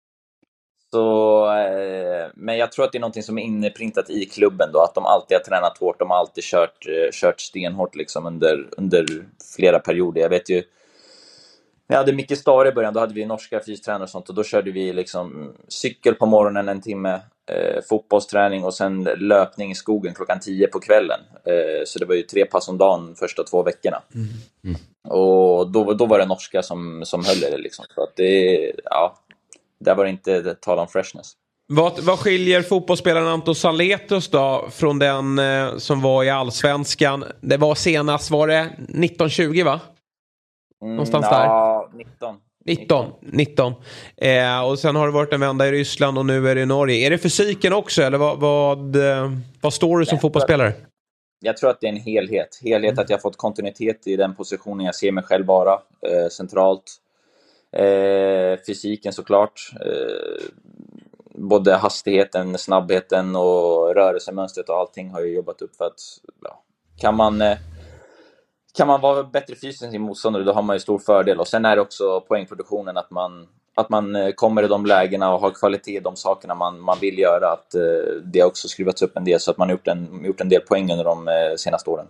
Så, eh, men jag tror att det är någonting som är inprintat i klubben då, att de alltid har tränat hårt, de har alltid kört, eh, kört stenhårt liksom under, under flera perioder. Jag vet ju, jag hade Micke Stare i början, då hade vi norska fystränare och sånt och då körde vi liksom cykel på morgonen en timme, eh, fotbollsträning och sen löpning i skogen klockan 10 på kvällen. Eh, så det var ju tre pass om dagen första två veckorna. Och då, då var det norska som, som höll det liksom. Så att det, ja, där var det inte tal om freshness. Vad, vad skiljer fotbollsspelaren Anton Saletos då från den eh, som var i allsvenskan? Det var senast, var det 1920 va? Mm, Någonstans ja, 19. 19. 19. Eh, och sen har det varit en vända i Ryssland och nu är det i Norge. Är det fysiken också eller vad, vad, eh, vad står du som Nej, fotbollsspelare? Jag tror att det är en helhet. Helhet att jag fått kontinuitet i den positionen jag ser mig själv vara, eh, centralt. Eh, fysiken såklart. Eh, både hastigheten, snabbheten och rörelsemönstret och allting har jag jobbat upp för att ja, kan man eh, kan man vara bättre fysiskt än sin motståndare, då har man ju stor fördel. Och sen är det också poängproduktionen, att man, att man eh, kommer i de lägena och har kvalitet i de sakerna man, man vill göra. Att eh, det har också skruvats upp en del, så att man har gjort en, gjort en del poäng under de eh, senaste åren.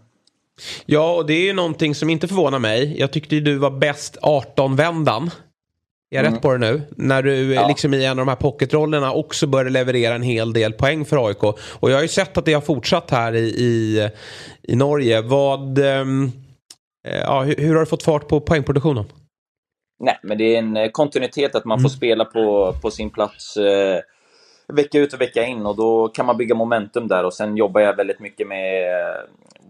Ja, och det är ju någonting som inte förvånar mig. Jag tyckte ju du var bäst 18-vändan. Är jag Mm. rätt på det nu? När du Ja. liksom i en av de här pocketrollerna också började leverera en hel del poäng för AIK. Och jag har ju sett att det har fortsatt här i, i, i Norge. Vad, eh, ja, hur, hur har du fått fart på poängproduktionen? Nej, men det är en eh, kontinuitet att man får spela på, på sin plats eh, vecka ut och vecka in. Och då kan man bygga momentum där. Och sen jobbar jag väldigt mycket med eh,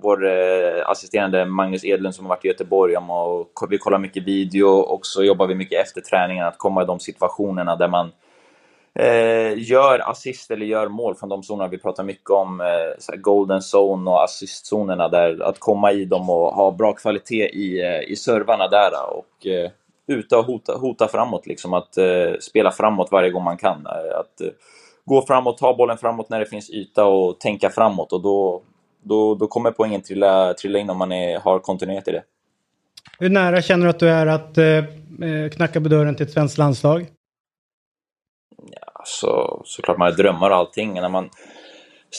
vår eh, assisterande Magnus Edlund som har varit i Göteborg. Och vi kollar mycket video. Och så jobbar vi mycket efter träningen att komma i de situationerna där man eh, gör assist eller gör mål från de zonerna vi pratar mycket om, eh, så här golden zone och assistzonerna där, att komma i dem och ha bra kvalitet i, eh, i servarna där och eh, uta och hota, hota framåt, liksom att eh, spela framåt varje gång man kan. Eh, att eh, gå framåt, ta bollen framåt när det finns yta och tänka framåt och då, då, då kommer poängen trilla, trilla in om man är, har kontinuitet i det. Hur nära känner du att du är att eh, eh knacka på dörren till ett svenskt landslag? Så, såklart man har drömmar och allting. När man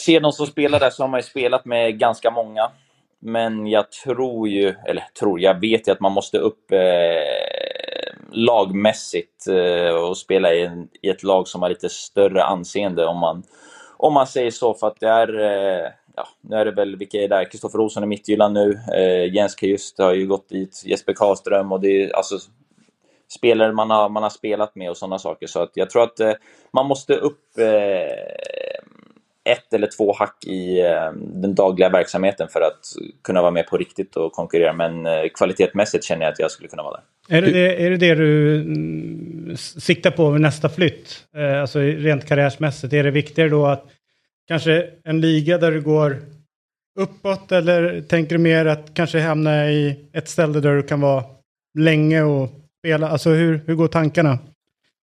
ser de som spelar där så har man ju spelat med ganska många. Men jag tror ju, eller tror, jag vet ju att man måste upp eh, lagmässigt eh, och spela i, en, i ett lag som har lite större anseende om man, om man säger så. För att det är, eh, ja, nu är det väl, vilka är där? Kristoffer Olsson i Midtjylland nu, eh, Jens Kajust har ju gått dit, Jesper Karlström och det är alltså spelare man har, man har spelat med och sådana saker. Så att jag tror att eh, man måste upp eh, ett eller två hack i eh, den dagliga verksamheten för att kunna vara med på riktigt och konkurrera. Men eh, kvalitetmässigt känner jag att jag skulle kunna vara där. Är det det, är det, det du mm, siktar på med nästa flytt? Alltså rent karriärsmässigt. Är det viktigare då att kanske en liga där du går uppåt eller tänker du mer att kanske hamna i ett ställe där du kan vara länge och spela? Alltså hur, hur går tankarna?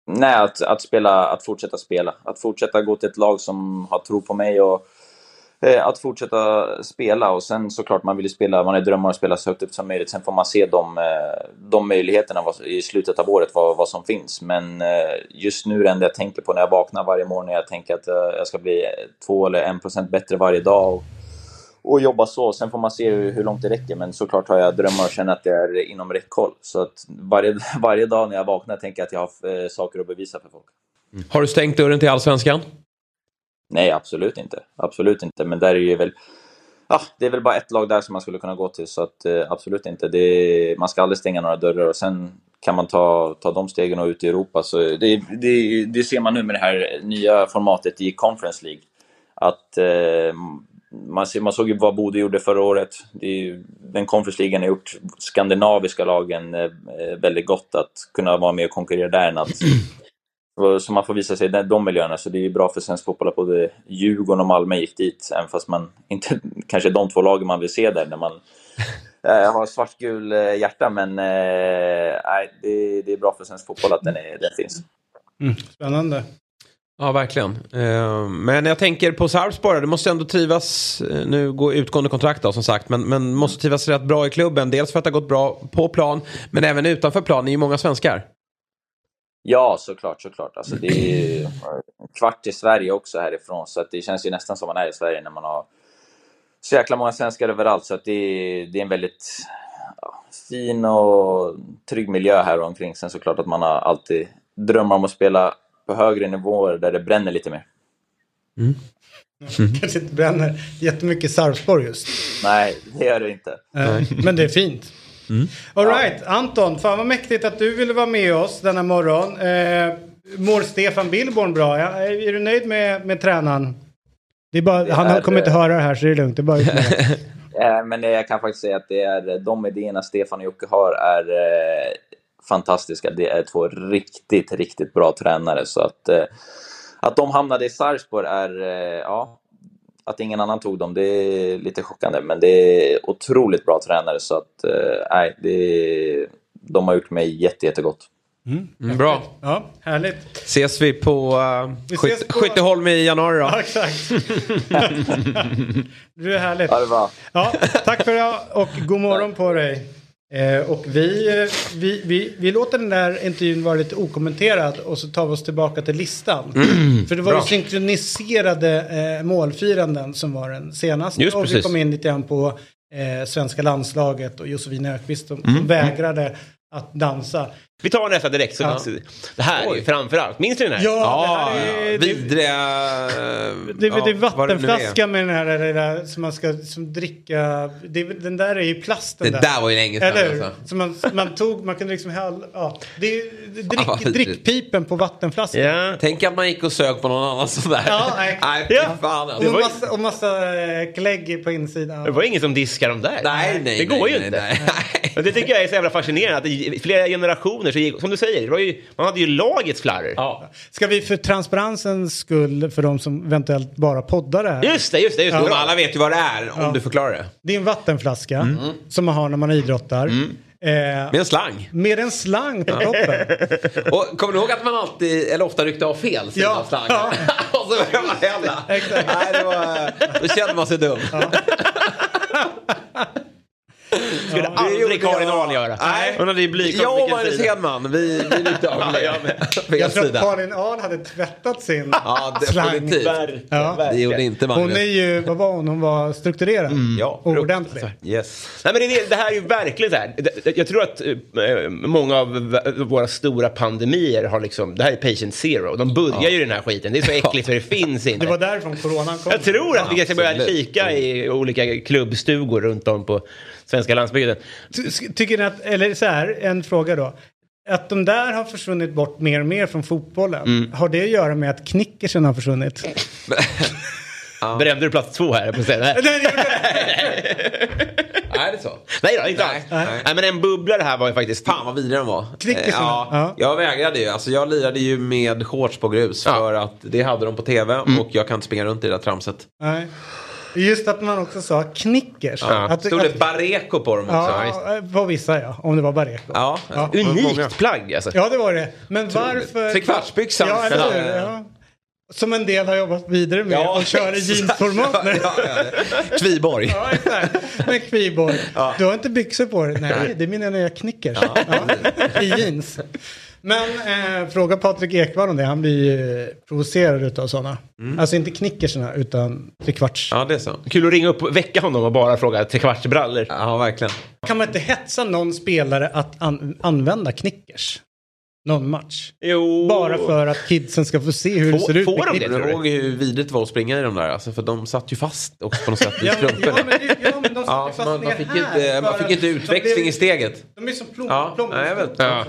Nej, att, att, spela, att fortsätta spela. Att fortsätta gå till ett lag som har tro på mig och eh, att fortsätta spela. Och sen såklart, man vill ju spela, man är drömmar att spela så högt upp som möjligt. Sen får man se de, eh, de möjligheterna i slutet av året, vad, vad som finns. Men eh, just nu är det enda jag tänker på när jag vaknar varje morgon, när jag tänker att eh, jag ska bli två eller en procent bättre varje dag. Och, och jobba så. Sen får man se hur, hur långt det räcker. Men såklart har jag drömmar och känner att det är inom räckhåll. Så att varje, varje dag när jag vaknar tänker jag att jag har eh, saker att bevisa för folk. Har du stängt dörren till allsvenskan? Nej, absolut inte. Absolut inte. Men där är ju väl... Ja, det är väl bara ett lag där som man skulle kunna gå till, så att, eh, absolut inte. Det, man ska aldrig stänga några dörrar och sen kan man ta, ta de stegen och ut i Europa. Så det, det, det ser man nu med det här nya formatet i Conference League. Att eh, man, ser, man såg ju vad Bodø gjorde förra året. Det är, ju- den Conference League har gjort skandinaviska lagen eh, väldigt gott att kunna vara med och konkurrera där än att Så man får visa sig i de- de miljöerna, så det är ju bra för svensk fotboll att både Djurgården och Malmö gick dit, även fast man inte kanske är de två lagen man vill se där när man eh, har svartgul eh, hjärta, men eh, nej, det, det är bra för svensk fotboll att den, är, den finns. Mm, spännande. Ja, verkligen. Eh, men jag tänker på Sarpsborg, det måste ändå trivas, eh, nu går utgående kontrakt då som sagt, men, men måste trivas rätt bra i klubben. Dels för att det har gått bra på plan, men även utanför plan. Ni är ju många svenskar. Ja, såklart, såklart. Alltså, det är ju en kvart i Sverige också härifrån, så att det känns ju nästan som man är i Sverige när man har så jäkla många svenskar överallt. Så att det, är, det är en väldigt ja, fin och trygg miljö här omkring. Sen såklart att man har alltid drömmar om att spela på högre nivåer där det bränner lite mer. Kanske inte bränner jättemycket Sarpsborg just. Nej, det gör det inte. Eh, Men det är fint. All right, Anton, fan vad mäktigt att du ville vara med oss denna morgon. Eh, mår Stefan Billborn bra? Ja, är du nöjd med, med tränaren? Det är bara, han är, kommer inte eh, höra det här så det är lugnt. Det är bara det. Eh, Men jag kan faktiskt säga att det är, de idéerna Stefan och Jocke har är eh, fantastiska. Det är två riktigt, riktigt bra tränare. Så att, eh, att de hamnade i Sarpsborg är, eh, ja, att ingen annan tog dem, det är lite chockande. Men det är otroligt bra tränare så att, eh, nej, det, de har gjort mig jätte, jättegott. Mm, bra. Ja, härligt. Ses vi på, uh, Vi Skyt- ses på- Skytteholm i januari då? Ja, exakt. du är härligt. Ja, det var. Ja, tack för det och god morgon på dig. Eh, och vi, eh, vi, vi, vi låter den där intervjun vara lite okommenterad och så tar vi oss tillbaka till listan. För det var ju synkroniserade eh, målfiranden som var den senaste. Just och vi precis. kom in lite grann på eh, svenska landslaget och Josefin Öqvist som, som vägrade att dansa. Vi tar nästa direkt. Så Ja. Det här är ju framförallt. Minns du den här? Ja, Ja, det här är... det- vidriga... Det, det är det är. vattenflaska med den här det där, som man ska som dricka. Det, den där är ju plasten Det där var ju länge sedan, Eller alltså. Så man, man tog, man kunde liksom hälla, ja. Det är drick, drickpipen på vattenflaskan. Ja. Tänk att man gick och sög på någon annan sådär. Ja, nej. nej Ja. fan Och, alltså. massa, och massa eh, klägg på insidan. Det var ingen som diskar dem där. Nej, nej, Det går nej, ju nej, inte. nej, nej. Och det tycker jag är så jävla fascinerande. Att flera generationer, så gick, som du säger, ju, man hade ju lagets flarr. Ja. Ska vi för transparensens skull, för de som eventuellt bara poddar det här. Just det, just det. Just det. Men alla vet ju vad det är om du förklarar det. Det är en vattenflaska Mm. som man har när man idrottar. Eh, Med en slang. med en slang på toppen. Och kommer du ihåg att man alltid, eller ofta ryckte av fel sida Ja. av slangen? och så började man hälla. Exakt. Nej, det var, då kände man sig dum. skulle det aldrig Karin jag. Ahl göra. Nej. Hon hade ju blykoll Jag och Magnus. Hedman, vi, vi ryckte av Ja, jag Jag tror att. Karin Ahl hade tvättat sin Ja, slang. Ja. Det gjorde inte Hon Magnus. är ju, vad var hon? Hon var strukturerad. Ja, och ordentlig. Yes. Nej, men det, det här är ju verkligen så här. Jag tror att eh, många av våra stora pandemier har liksom, det här är patient zero. De börjar ju i den här skiten. Det är så äckligt så det finns inte. Det var därifrån coronan kom. Jag tror att vi ska börja absolut. kika i olika klubbstugor runt om på svenska landsbygden. Ty- Tycker ni att, eller så här, en fråga då. Att de där har försvunnit bort mer och mer från fotbollen. Mm. Har det att göra med att knickersen har försvunnit? Brände du plats två här? På scenen? Nej. Nej, det. Är det så? Nej då, inte Nej, alls. nej. Nej, men en bubblare här var ju faktiskt... Fan vad vidrig den var. Knickersen, Eh, ja, ja. Jag vägrade ju. Alltså, jag lirade ju med shorts på grus Ja. för att det hade de på tv Mm. och jag kan inte springa runt i det där tramset. Nej. Just att man också sa knickers. Ja. Att, Stod det att, Bareko på dem också? ja, på vissa ja. Om det var Bareko. Ja, Ja. Många. Unikt plagg alltså. Ja, det var det. Men varför... Trekvartsbyxan. Ja, eller hur? Ja. Ja. Som en del har jobbat vidare med Ja, och kör i jeansformat nu. Ja, ja, ja. Kviborg. Ja, exakt. Med Kviborg. Du har inte byxor på dig? Nej, det är mina nya knickers. Ja. I jeans. Men eh, fråga Patrik Ekwall om det. Han blir ju provocerad utav sådana. Alltså inte knickersarna utan trekvarts. Ja, det är så. Kul att ringa upp och väcka honom och bara fråga trekvartsbrallor. Ja, verkligen. Kan man inte hetsa någon spelare att an- använda knickers? Någon match. Jo. Bara för att kidsen ska få se hur det Får- ser ut får de det? du? ihåg hur vidrigt det var att springa i de där? Alltså, för de satt ju fast också på något sätt i Ja, men, strumporna. ja, men, det- ja, men de satt Ja, ju fast man, man fick inte, man fick inte utväxling i steget. De är som plom, Ja, plommonstop. nej, jag vet. Ja.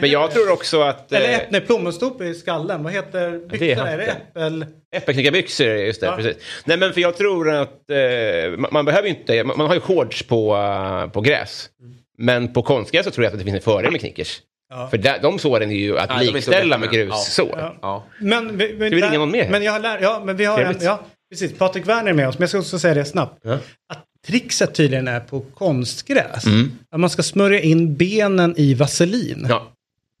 Men jag tror också att... Eller eh, äpp, nej, plommonstop i skallen. Vad heter byxorna? Är det hatten. äppel? Äppelknyckarbyxor, just det. Ja. Precis. Nej, men för jag tror att eh, man, man behöver ju inte... Man, man har ju shorts på, på gräs. Men på konstgräs så tror jag att det finns en fördel med knickers. Ja. För där, de såren är ju att är så likställa med. Ja. grussår. Ja. Ja. Men, vi, men, Ska vi ringa någon mer? Men jag har lärt, ja, men vi har en, ja, precis. Patrik Werner är med oss, men jag ska också säga det snabbt. Ja. Att trixet tydligen är på konstgräs. Mm. Att man ska smörja in benen i vaselin. Ja.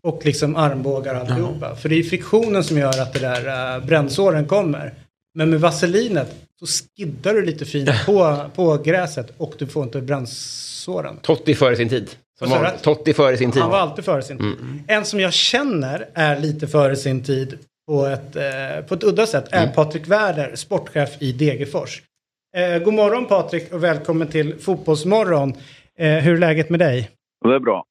Och liksom armbågar och alltihopa. För det är friktionen som gör att det där uh, brännsåren kommer. Men med vaselinet så skiddar du lite fint på, på gräset och du får inte brännsåren. Totti före sin tid. Som var? Totti före sin tid. Han var alltid före sin tid. Mm. En som jag känner är lite före sin tid på ett, eh, på ett udda sätt är Mm. Patrik Werder, sportchef i Degerfors. Eh, god morgon Patrik och välkommen till Fotbollsmorgon. Eh, hur är läget med dig? Det är bra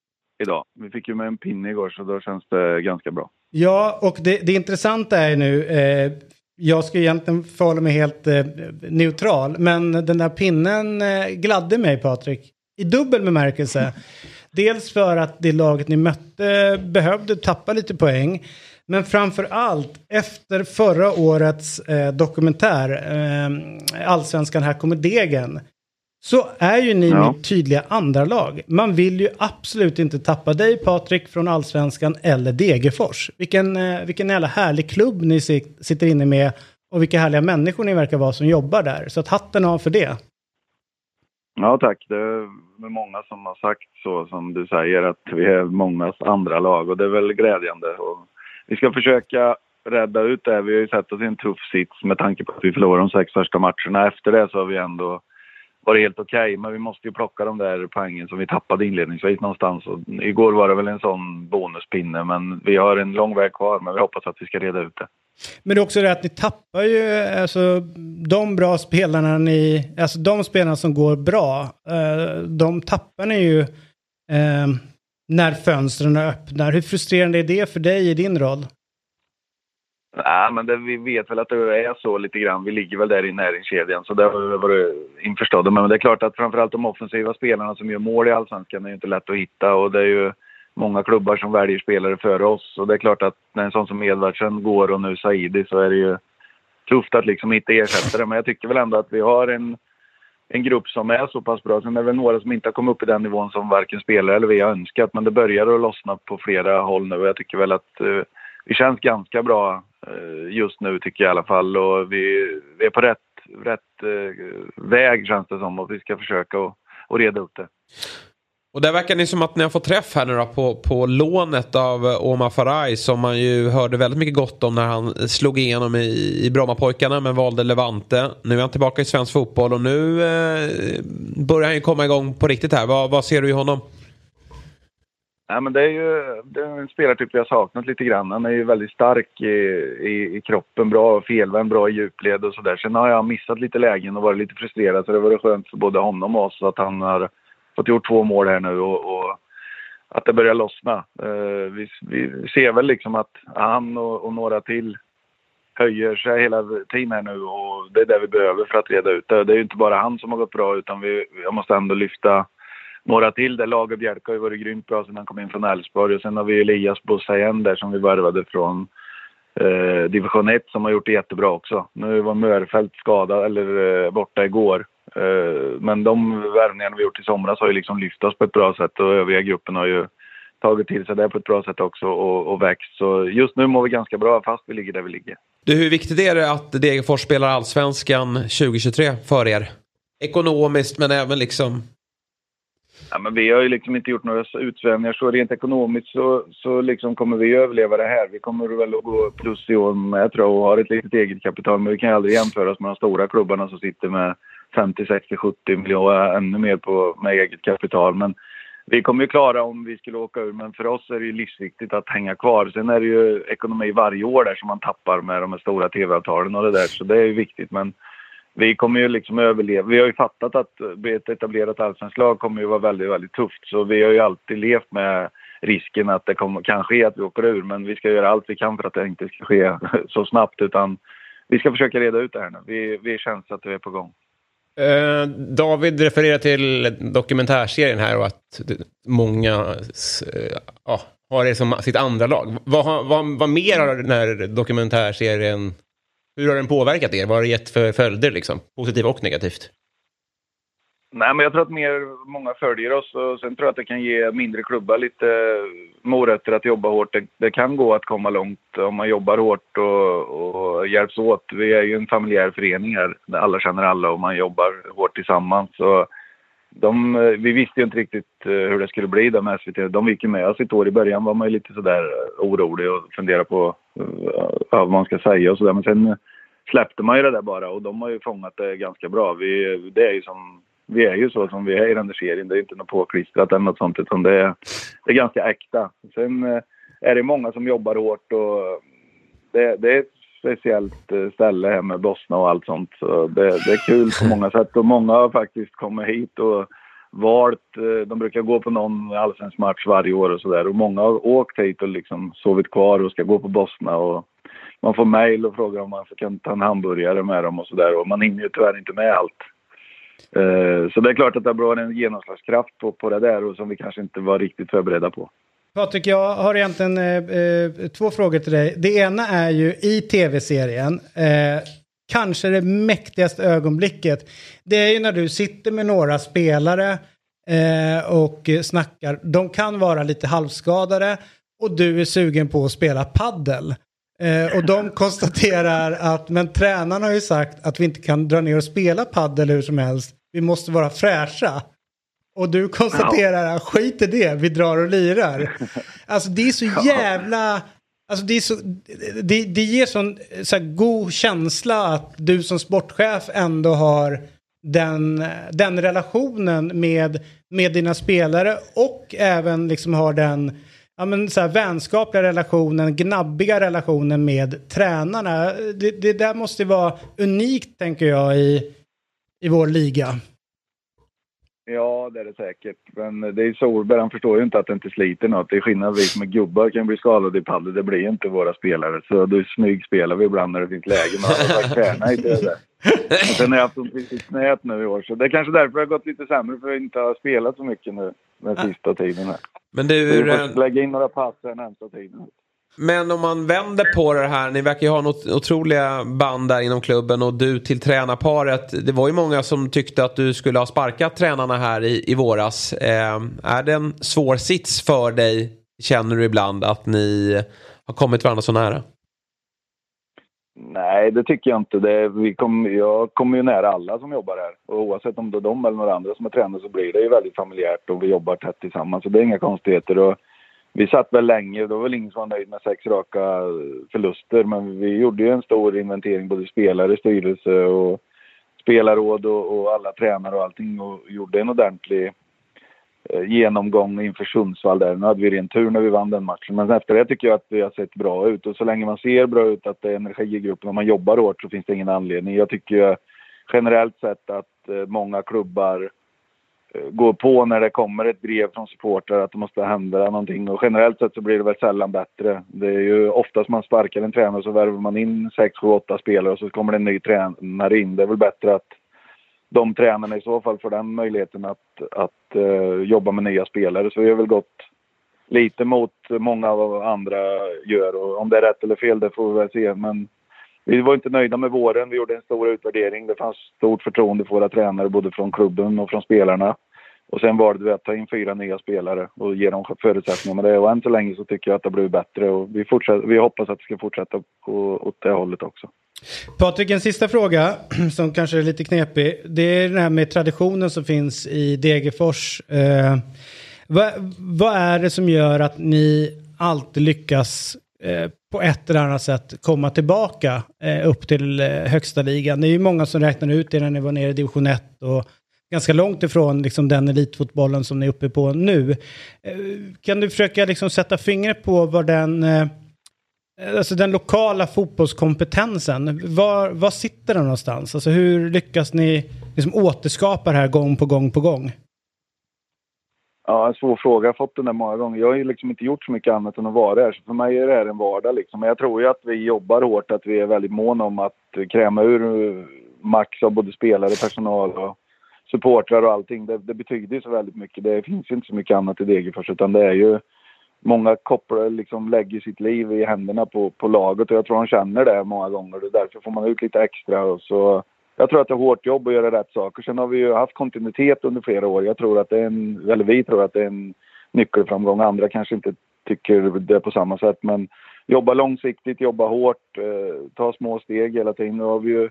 idag. Vi fick ju med en pinne igår så då känns det ganska bra. Ja, och det, det intressanta är nu, eh, jag ska egentligen förhålla mig helt eh, neutral, men den där pinnen eh, gladde mig Patrik. I dubbel bemärkelse. Dels för att det laget ni mötte behövde tappa lite poäng. Men framför allt efter förra årets eh, dokumentär, eh, Allsvenskan här kommer degen. så är ju ni Ja. mitt tydliga andra lag. Man vill ju absolut inte tappa dig Patrik från Allsvenskan eller Degerfors. Vilken, eh, vilken jävla härlig klubb ni sit- sitter inne med och vilka härliga människor ni verkar vara som jobbar där. Så att hatten av för det. Ja, tack. Det är många som har sagt så som du säger att vi är mångas andra lag och det är väl glädjande. Och vi ska försöka rädda ut det. här. Vi har ju sett oss i en tuff sits med tanke på att vi förlorade de sex första matcherna. Efter det så har vi ändå varit helt okej, men vi måste ju plocka de där poängen som vi tappade inledningsvis någonstans. Och igår var det väl en sån bonuspinne, men vi har en lång väg kvar, men vi hoppas att vi ska reda ut det. Men det är också det att ni tappar ju alltså, de bra spelarna ni, alltså de spelarna som går bra, eh, de tappar ni ju eh, när fönstren öppnar. Hur frustrerande är det för dig i din roll? Nej, men det, vi vet väl att det är så lite grann. Vi ligger väl där i näringskedjan, så det har vi varit införstådda med. Men det är klart att framförallt de offensiva spelarna som gör mål i Allsvenskan är ju inte lätt att hitta och det är ju många klubbar som väljer spelare före oss. Och det är klart att när en sån som Edvardsen går och nu Saidi så är det ju tufft att liksom hitta ersättare. Men jag tycker väl ändå att vi har en, en grupp som är så pass bra. Sen är det väl några som inte har kommit upp i den nivån som varken spelare eller vi har önskat. Men det börjar att lossna på flera håll nu och jag tycker väl att eh, vi känns ganska bra eh, just nu tycker jag i alla fall. Och vi, vi är på rätt, rätt eh, väg känns det som och vi ska försöka och, att reda upp det. Och där verkar ni som att ni har fått träff här nu då på, på lånet av eh, Omar Faraj som man ju hörde väldigt mycket gott om när han slog igenom i, i Brommapojkarna men valde Levante. Nu är han tillbaka i svensk fotboll och nu eh, börjar han ju komma igång på riktigt här. Vad, vad ser du i honom? Nej, men det är ju det är en spelartyp vi har saknat lite grann. Han är ju väldigt stark i, i, i kroppen, bra felvänd, bra i djupled och sådär. Sen har jag missat lite lägen och varit lite frustrerad så det var skönt för både honom och oss att han har fått gjort två mål här nu och, och att det börjar lossna. Eh, vi, vi ser väl liksom att han och, och några till höjer sig hela tiden här nu och det är det vi behöver för att reda ut det. Det är ju inte bara han som har gått bra utan vi, jag måste ändå lyfta några till där. Lager Bjerke har ju varit grymt bra sedan han kom in från Elfsborg och sen har vi Elias Bosayen där som vi värvade från eh, division 1 som har gjort det jättebra också. Nu var Mörfält skadad eller eh, borta igår. Eh, men de värvningarna vi gjort i somras har ju liksom lyft oss på ett bra sätt och övriga gruppen har ju tagit till sig det på ett bra sätt också och, och växt. Så just nu mår vi ganska bra fast vi ligger där vi ligger. Du, hur viktigt är det att Degerfors spelar allsvenskan 2023 för er? Ekonomiskt men även liksom... Ja, men vi har ju liksom inte gjort några utsvävningar så rent ekonomiskt så, så liksom kommer vi överleva det här. Vi kommer väl att gå plus i år med, jag tror, och har ett litet eget kapital. Men vi kan aldrig jämföra oss med de stora klubbarna som sitter med 50, 60, 70 miljoner, ännu mer på, med eget kapital. Men vi kommer ju klara om vi skulle åka ur, men för oss är det ju livsviktigt att hänga kvar. Sen är det ju ekonomi varje år där som man tappar med de här stora tv-avtalen och det där, så det är ju viktigt. Men vi kommer ju liksom överleva. Vi har ju fattat att bli ett etablerat allsvenskt lag kommer ju vara väldigt, väldigt tufft. Så vi har ju alltid levt med risken att det kommer, kan ske att vi åker ur. Men vi ska göra allt vi kan för att det inte ska ske så snabbt. Utan vi ska försöka reda ut det här nu. Vi, vi känns att vi är på gång. Eh, David refererar till dokumentärserien här och att många eh, ja, har det som sitt andra lag. Vad, vad, vad mer har den här dokumentärserien... Hur har den påverkat er? Vad har det gett för följder? Liksom? Positivt och negativt? Nej, men jag tror att mer, många följer oss och sen tror jag att det kan ge mindre klubbar lite morötter att jobba hårt. Det, det kan gå att komma långt om man jobbar hårt och, och hjälps åt. Vi är ju en familjär förening här där alla känner alla och man jobbar hårt tillsammans. Så de, vi visste ju inte riktigt eh, hur det skulle bli där med SVT. De gick ju med oss ett år. I början var man ju lite sådär eh, orolig och funderade på eh, vad man ska säga och sådär. Men sen släppte man ju det där bara och de har ju fångat det ganska bra. Vi, det är ju som, vi är ju så som vi är i den här serien. Det är inte något påklistrat eller något sånt utan det är, det är ganska äkta. Sen eh, är det många som jobbar hårt och det, det är ett speciellt eh, ställe här med Bosna och allt sånt. Så det, det är kul på många sätt och många har faktiskt kommit hit och valt, eh, de brukar gå på någon allsvensk match varje år och sådär och många har åkt hit och liksom sovit kvar och ska gå på Bosna och man får mejl och frågar om man kan ta en hamburgare med dem och sådär och man hinner ju tyvärr inte med allt. Eh, så det är klart att det har en genomslagskraft på, på det där och som vi kanske inte var riktigt förberedda på. Patrik, jag har egentligen eh, eh, två frågor till dig. Det ena är ju i tv-serien. Eh, kanske det mäktigaste ögonblicket. Det är ju när du sitter med några spelare eh, och snackar. De kan vara lite halvskadade och du är sugen på att spela paddel. Eh, och de konstaterar att, men tränaren har ju sagt att vi inte kan dra ner och spela paddel hur som helst. Vi måste vara fräscha. Och du konstaterar, ja. skit i det, vi drar och lirar. Alltså det är så jävla... Alltså det, är så, det, det ger sån så god känsla att du som sportchef ändå har den, den relationen med, med dina spelare och även liksom har den ja, men så här, vänskapliga relationen, gnabbiga relationen med tränarna. Det, det där måste vara unikt tänker jag i, i vår liga. Ja, det är det säkert. Men det är Solberg, han förstår ju inte att det inte sliter något. Det är skillnad, vi som är gubbar kan bli skadade i padel. Det blir inte våra spelare. Så då smygspelar vi ibland när det finns läge. Men alla sagt tränar inte det. Och sen har jag haft ont i knät nu i år. Så det är kanske därför det har gått lite sämre. För jag inte har spelat så mycket nu den sista tiden. Här. Men du... Vi får lägga in några pass den närmsta tiden. Men om man vänder på det här, ni verkar ju ha något otroliga band där inom klubben och du till tränarparet. Det var ju många som tyckte att du skulle ha sparkat tränarna här i, i våras. Eh, är det en svår sits för dig, känner du ibland, att ni har kommit varandra så nära? Nej, det tycker jag inte. Det, vi kom, jag kommer ju nära alla som jobbar här. Och oavsett om det är de eller några andra som är tränare så blir det ju väldigt familjärt och vi jobbar tätt tillsammans. Så det är inga konstigheter. Och vi satt väl länge, det var väl ingen som var nöjd med sex raka förluster. Men vi gjorde ju en stor inventering, både spelare, styrelse och spelarråd och, och alla tränare och allting och gjorde en ordentlig Eh, genomgång inför Sundsvall där. Nu hade vi ren tur när vi vann den matchen. Men efter det tycker jag att vi har sett bra ut. Och så länge man ser bra ut, att det är energi i gruppen och man jobbar hårt så finns det ingen anledning. Jag tycker generellt sett att eh, många klubbar eh, går på när det kommer ett brev från supportrar att det måste hända någonting. Och generellt sett så blir det väl sällan bättre. Det är ju oftast man sparkar en tränare så värvar man in 6, 7, 8 spelare och så kommer det en ny tränare in. Det är väl bättre att de tränarna i så fall får den möjligheten att, att uh, jobba med nya spelare. Så vi har väl gått lite mot många av andra gör. Och om det är rätt eller fel, det får vi väl se. Men vi var inte nöjda med våren. Vi gjorde en stor utvärdering. Det fanns stort förtroende för våra tränare både från klubben och från spelarna. Och sen valde vi att ta in fyra nya spelare och ge dem förutsättningar med det. Och än så länge så tycker jag att det har blivit bättre och vi, vi hoppas att det ska fortsätta på, åt det hållet också. Patrik, en sista fråga som kanske är lite knepig. Det är det här med traditionen som finns i Degerfors. Eh, vad, vad, är det som gör att ni alltid lyckas eh, på ett eller annat sätt komma tillbaka eh, upp till eh, högsta ligan? Det är ju många som räknar ut det när ni var nere i division 1 och ganska långt ifrån liksom, den elitfotbollen som ni är uppe på nu. Eh, kan du försöka liksom, sätta fingret på vad den, eh, Eh, alltså den lokala fotbollskompetensen, var, var sitter den någonstans? Alltså hur lyckas ni liksom, återskapa det här gång på gång på gång? Ja, en svår fråga. Jag har fått den där många gånger. Jag har ju liksom inte gjort så mycket annat än att vara här. Så för mig är det här en vardag liksom. Men jag tror ju att vi jobbar hårt, att vi är väldigt måna om att kräma ur eh, max av både spelare, personal och supportrar och allting. Det, det betyder ju så väldigt mycket. Det finns ju inte så mycket annat i Degerfors utan det är ju många kopplar liksom lägger sitt liv i händerna på, på laget och jag tror de känner det många gånger. Därför får man ut lite extra och så jag tror att det är hårt jobb att göra rätt saker. Sen har vi ju haft kontinuitet under flera år. Jag tror att det är en, eller vi tror att det är en nyckelframgång. Andra kanske inte tycker det på samma sätt men jobba långsiktigt, jobba hårt, eh, ta små steg hela tiden. Nu har vi ju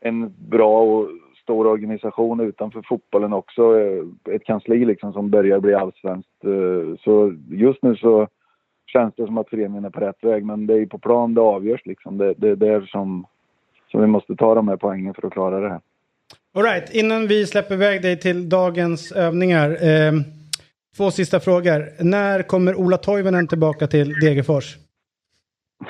en bra och stor organisation utanför fotbollen också. Eh, ett kansli liksom som börjar bli allsvenskt. Eh, så just nu så känns det som att föreningen är på rätt väg. Men det är på plan det avgörs liksom. Det, det är där som, som vi måste ta de här poängen för att klara det här. Alright, innan vi släpper iväg dig till dagens övningar. Eh, två sista frågor. När kommer Ola Toivonen tillbaka till Degerfors?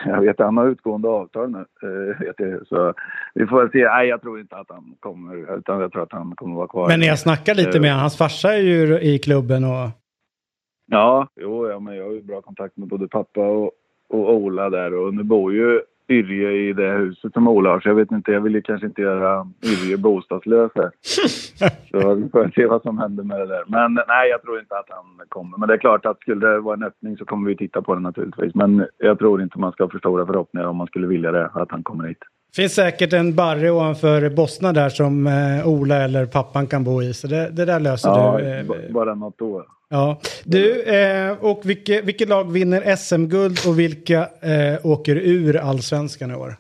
Jag vet han har utgående avtal nu. Eh, vet jag. Så vi får väl se. Nej, jag tror inte att han kommer. Utan jag tror att han kommer vara kvar. Men ni har snackat lite med honom. Hans farsa är ju i klubben och... Ja, jo, ja, men jag har ju bra kontakt med både pappa och, och Ola där. Och nu bor ju Yrje i det huset som Ola har. Så jag vet inte, jag vill ju kanske inte göra Yrje bostadslös här. så vi får se vad som händer med det där. Men nej, jag tror inte att han kommer. Men det är klart att skulle det vara en öppning så kommer vi titta på det naturligtvis. Men jag tror inte man ska ha för stora förhoppningar om man skulle vilja det, att han kommer hit. finns säkert en barre ovanför Bosna där som eh, Ola eller pappan kan bo i. Så det, det där löser Ja, du. Eh, bara något år ja. Du, eh, och vilket, vilket lag vinner SM-guld och vilka eh, åker ur allsvenskan i år?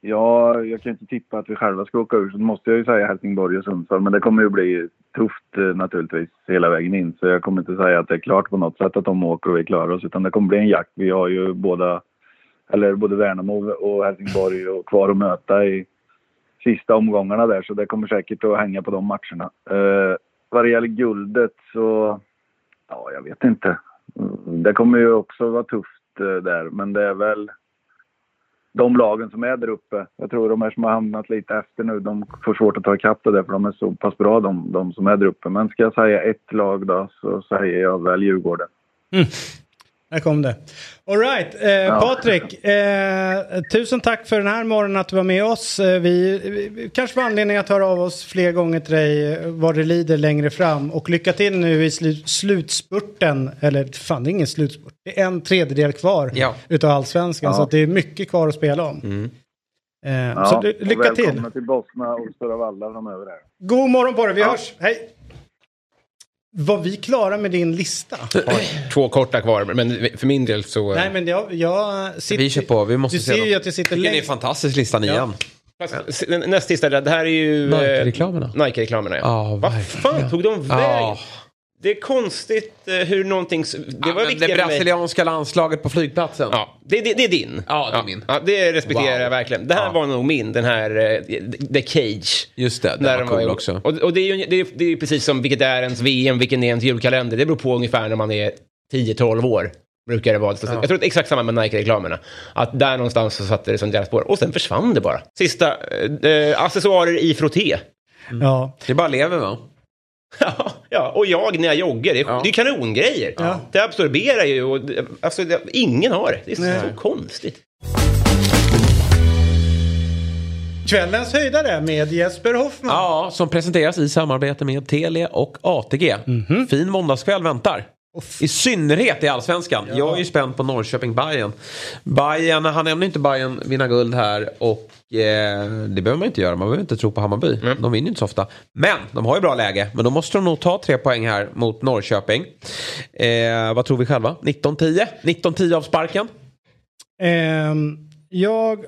Ja, jag kan inte tippa att vi själva ska åka ur, så då måste jag ju säga Helsingborg och Sundsvall. Men det kommer ju bli tufft eh, naturligtvis hela vägen in. Så jag kommer inte säga att det är klart på något sätt att de åker och vi klarar oss. Utan det kommer bli en jakt. Vi har ju båda, eller både Värnamo och Helsingborg och kvar att möta i sista omgångarna där. Så det kommer säkert att hänga på de matcherna. Eh, vad det gäller guldet så, ja jag vet inte. Mm, det kommer ju också vara tufft eh, där. Men det är väl de lagen som är där uppe. Jag tror de här som har hamnat lite efter nu, de får svårt att ta ikapp det där för de är så pass bra de, de som är där uppe. Men ska jag säga ett lag då så säger jag väl Djurgården. Mm. Där kom det. All right. Eh, Patrik, eh, tusen tack för den här morgonen att du var med oss. Eh, vi, vi kanske får anledning att höra av oss fler gånger till dig eh, vad det lider längre fram. Och lycka till nu i slu, slutspurten. Eller fan, det är ingen slutspurt. Det är en tredjedel kvar Ja. utav allsvenskan. Ja. Så att det är mycket kvar att spela om. Eh, Ja, så lycka till. Välkomna till Bosna och Stora Valla framöver här. God morgon på dig. Vi Ja. hörs. Hej. Var vi klara med din lista? Två korta kvar, men för min del så... Nej, men jag, jag sitter... Vi kör på, vi måste Du se ser dem. ju att jag sitter Vilken är längst. fantastisk lista nian. Fast, s- den- näst sista, det här är ju... eh, Nike-reklamerna. Nike-reklamerna, ja. Ja, Vad fan tog de vägen? Ja. Det är konstigt eh, hur någonting... Det Ja, var men viktigare det brasilianska landslaget på flygplatsen. Ja, det, det, det är din. Ja, det är min. Ja, det respekterar Wow. jag verkligen. Det här Ja. var nog min, den här eh, The Cage. Just det, den När var cool i- också. Och, och det är ju det är, det är ju precis som vilket är ens VM, vilken är ens julkalender. Det beror på ungefär när man är 10-12 år. Brukar det vara. Så Jag tror att exakt samma med Nike-reklamerna. Att där någonstans så satte det som deras spår. Och sen försvann det bara. Sista, eh, eh, accessoarer i frotté. Ja. Det bara lever va? Ja, ja, och jag när jag joggar. Det är, Ja. det är kanongrejer. Ja. Det absorberar ju och alltså, det, ingen har det. Det är så, Nej. så konstigt. Kvällens höjdare med Jesper Hoffman. Ja, som presenteras i samarbete med Telia och ATG. Fin måndagskväll väntar. I synnerhet i allsvenskan. Jag är ju spänd på norrköping bayern Bayern, han nämner inte Bayern vinna guld här och eh, det behöver man inte göra. Man behöver inte tro på Hammarby. De vinner inte så ofta. Men de har ju bra läge. Men då måste de nog ta tre poäng här mot Norrköping. Eh, vad tror vi själva? 19-10? 19-10 av sparken? Ehm, jag,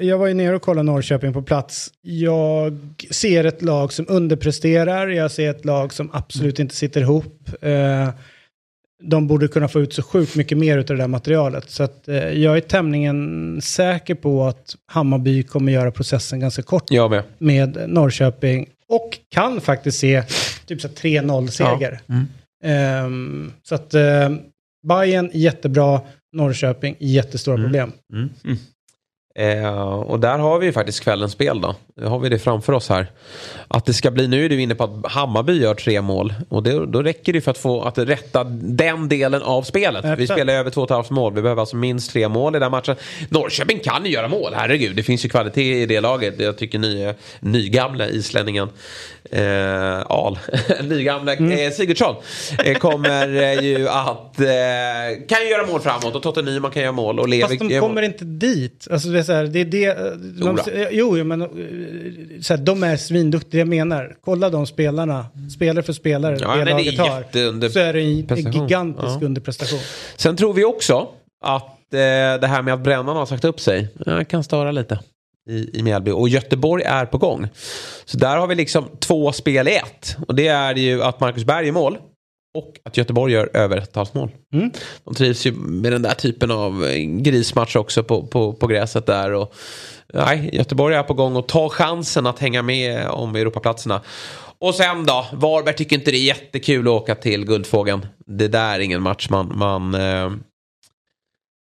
jag var ju nere och kollade Norrköping på plats. Jag ser ett lag som underpresterar. Jag ser ett lag som absolut inte sitter ihop. De borde kunna få ut så sjukt mycket mer av det där materialet. Så att, eh, jag är tämligen säker på att Hammarby kommer göra processen ganska kort Jag med. med Norrköping. Och kan faktiskt se typ så här 3-0-seger. Ehm, så att eh, Bayern jättebra, Norrköping jättestora problem. Eh, och där har vi ju faktiskt kvällens spel då. Nu har vi det framför oss här. Att det ska bli, nu är du inne på att Hammarby gör tre mål. Och det, då räcker det för att få att rätta den delen av spelet. Rätta. Vi spelar över två och ett halvt mål. Vi behöver alltså minst tre mål i den matchen. Norrköping kan ju göra mål, herregud. Det finns ju kvalitet i det laget. Jag tycker ny, nygamle islänningen eh, Al, nygamle eh, Sigurdsson eh, kommer eh, ju att eh, kan ju göra mål framåt och Totte Nyman kan göra mål och Levi Fast de kommer inte dit. Alltså så här, det är det... eh, Man, då. jo, men eh, så här, de är svinduktiga, jag menar. Kolla de spelarna, spelare för spelare, Ja, det laget har. Så är det en gigantisk Ja. underprestation. Sen tror vi också att eh, det här med att Brännan har sagt upp sig eh, kan störa lite i, i Mjällby. Och Göteborg är på gång. Så där har vi liksom två spel i ett. Och det är ju att Marcus Berg är mål. Och att Göteborg gör över ett halvmål. Mm. De trivs ju med den där typen av eh, grismatch också på, på, på gräset där. Och, nej, Göteborg är på gång och tar chansen att hänga med om Europaplatserna. Och sen då, Varberg tycker inte det är jättekul att åka till Guldfågeln. Det där är ingen match man, man eh,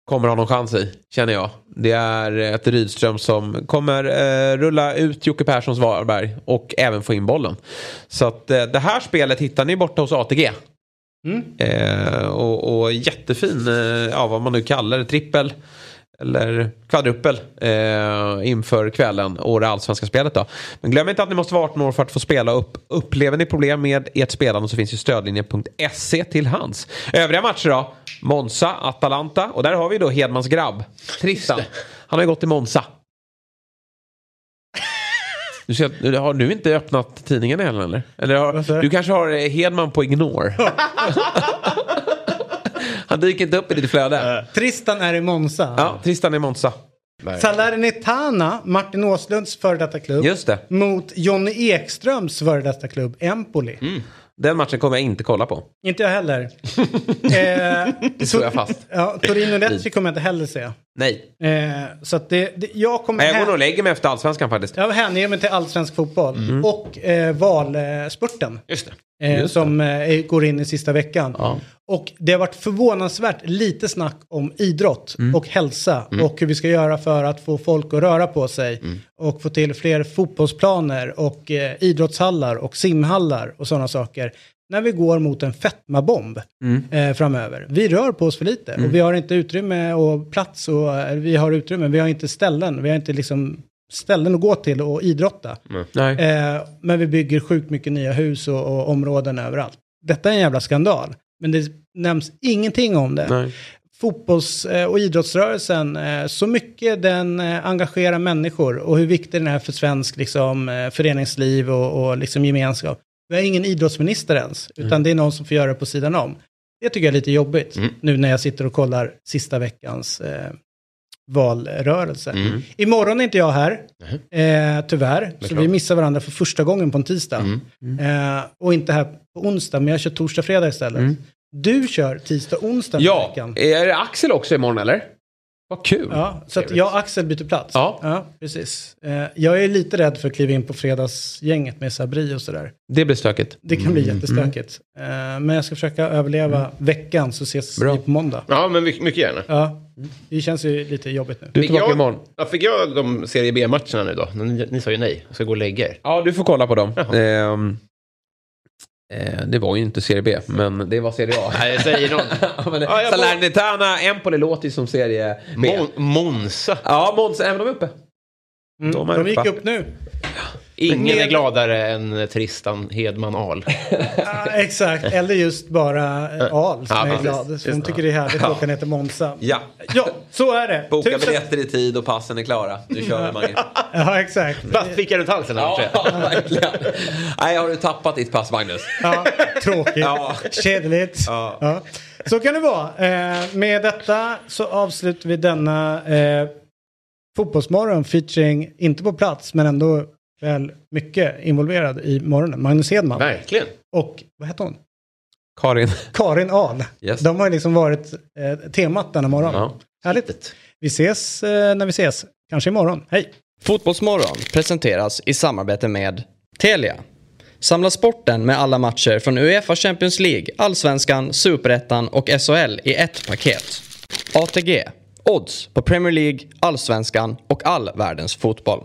kommer ha någon chans i, känner jag. Det är ett Rydström som kommer eh, rulla ut Jocke Perssons Varberg och även få in bollen. Så att eh, det här spelet hittar ni borta hos ATG. Eh, och, och jättefin, eh, ja vad man nu kallar det, trippel eller kvadruppel eh, inför kvällen och det allsvenska spelet då. Men glöm inte att ni måste vara 18 år för att få spela upp. Upplever ni problem med ert spelande så finns ju stödlinjen.se till hands. Övriga matcher då? Monza, Atalanta och där har vi då Hedmans grabb, Tristan. Han har ju gått till Monza. Du, ser, har du inte öppnat tidningen än eller? eller har, du? kanske har eh, Hedman på ignore? Han dyker inte upp i ditt flöde. Tristan är i Monza. Ja, Tristan i Monza. Salernitana, Martin Åslunds före detta klubb. Just det. Mot Jonny Ekströms före detta klubb, Empoli. Den matchen kommer jag inte kolla på. Inte jag heller. eh, Det slår jag fast. Ja, Torino Lecce kommer jag inte heller se. Nej. Eh, så att det, det, jag kommer Nej, Jag går nog och lägger mig efter allsvenskan faktiskt. jag hänger mig till allsvensk fotboll. Mm. Och eh, valspurten. Just det. Eh, som eh, går in i sista veckan. Ja. Och det har varit förvånansvärt lite snack om idrott Mm. och hälsa och hur vi ska göra för att få folk att röra på sig Mm. och få till fler fotbollsplaner och eh, idrottshallar och simhallar och sådana saker. När vi går mot en fetmabomb Mm. eh, framöver. Vi rör på oss för lite och vi har inte utrymme och plats och eh, vi har utrymme, vi har inte ställen, vi har inte liksom ställen att gå till och idrotta. Nej. Eh, men vi bygger sjukt mycket nya hus och, och områden överallt. Detta är en jävla skandal. Men det nämns ingenting om det. Nej. Fotbolls eh, och idrottsrörelsen, eh, så mycket den eh, engagerar människor och hur viktig den är för svensk liksom, föreningsliv och, och liksom gemenskap. Vi har ingen idrottsminister ens, utan det är någon som får göra det på sidan om. Det tycker jag är lite jobbigt nu när jag sitter och kollar sista veckans eh, valrörelse. Mm. Imorgon är inte jag här, eh, tyvärr. Så klart. vi missar varandra för första gången på en tisdag. Mm. Eh, och inte här på onsdag, men jag kör torsdag, fredag istället. Du kör tisdag, onsdag Ja, veckan. är det Axel också imorgon eller? Vad kul. Ja, så att jag och Axel byter plats. Ja. precis. Eh, jag är lite rädd för att kliva in på fredagsgänget med Sabri och sådär. Det blir stökigt. Det kan bli Mm. jättestökigt. Eh, men jag ska försöka överleva veckan så ses Bra. vi på måndag. Ja, men mycket, mycket gärna. Ja, det känns ju lite jobbigt nu. Du är Fick tillbaka jag, imorgon. ja, fick jag de Serie B-matcherna nu då? Ni, ni sa ju nej. Jag ska gå och lägga er. Ja, du får kolla på dem. Ehm, eh, det var ju inte Serie B, men det var Serie A. Nej, jag säger något. Ja, men Ja, jag Salernitana, Empoli låter ju som Serie B. Mon Monza. Ja, Måns, även de är uppe. Mm. De är De gick uppe. upp nu. Ingen är gladare än Tristan Hedman Ahl. Ja, exakt, eller just bara eh, Al som Ja, är precis. glad. Så hon tycker det är härligt att åka ner till Monza. Ja. Ja, så är det. Boka Tusen- biljetter i tid och passen är klara. Du kör Mange. Ja, exakt. Plastficka runt halsen. Ja, Ja. verkligen. Nej, har du tappat ditt pass, Magnus? Ja, tråkigt. Ja. Kedligt. Ja. Ja. Så kan det vara. Eh, med detta så avslutar vi denna eh, fotbollsmorgon featuring, inte på plats, men ändå väl mycket involverad i morgonen. Magnus Hedman Verkligen. och, vad heter hon? Karin. Karin Ahl. Yes. De har ju liksom varit eh, temat denna morgon. Ja. Härligt. Vi ses eh, när vi ses. Kanske imorgon. Hej! Fotbollsmorgon presenteras i samarbete med Telia. Samla sporten med alla matcher från Uefa Champions League, Allsvenskan, Superettan och SHL i ett paket. ATG. Odds på Premier League, Allsvenskan och all världens fotboll.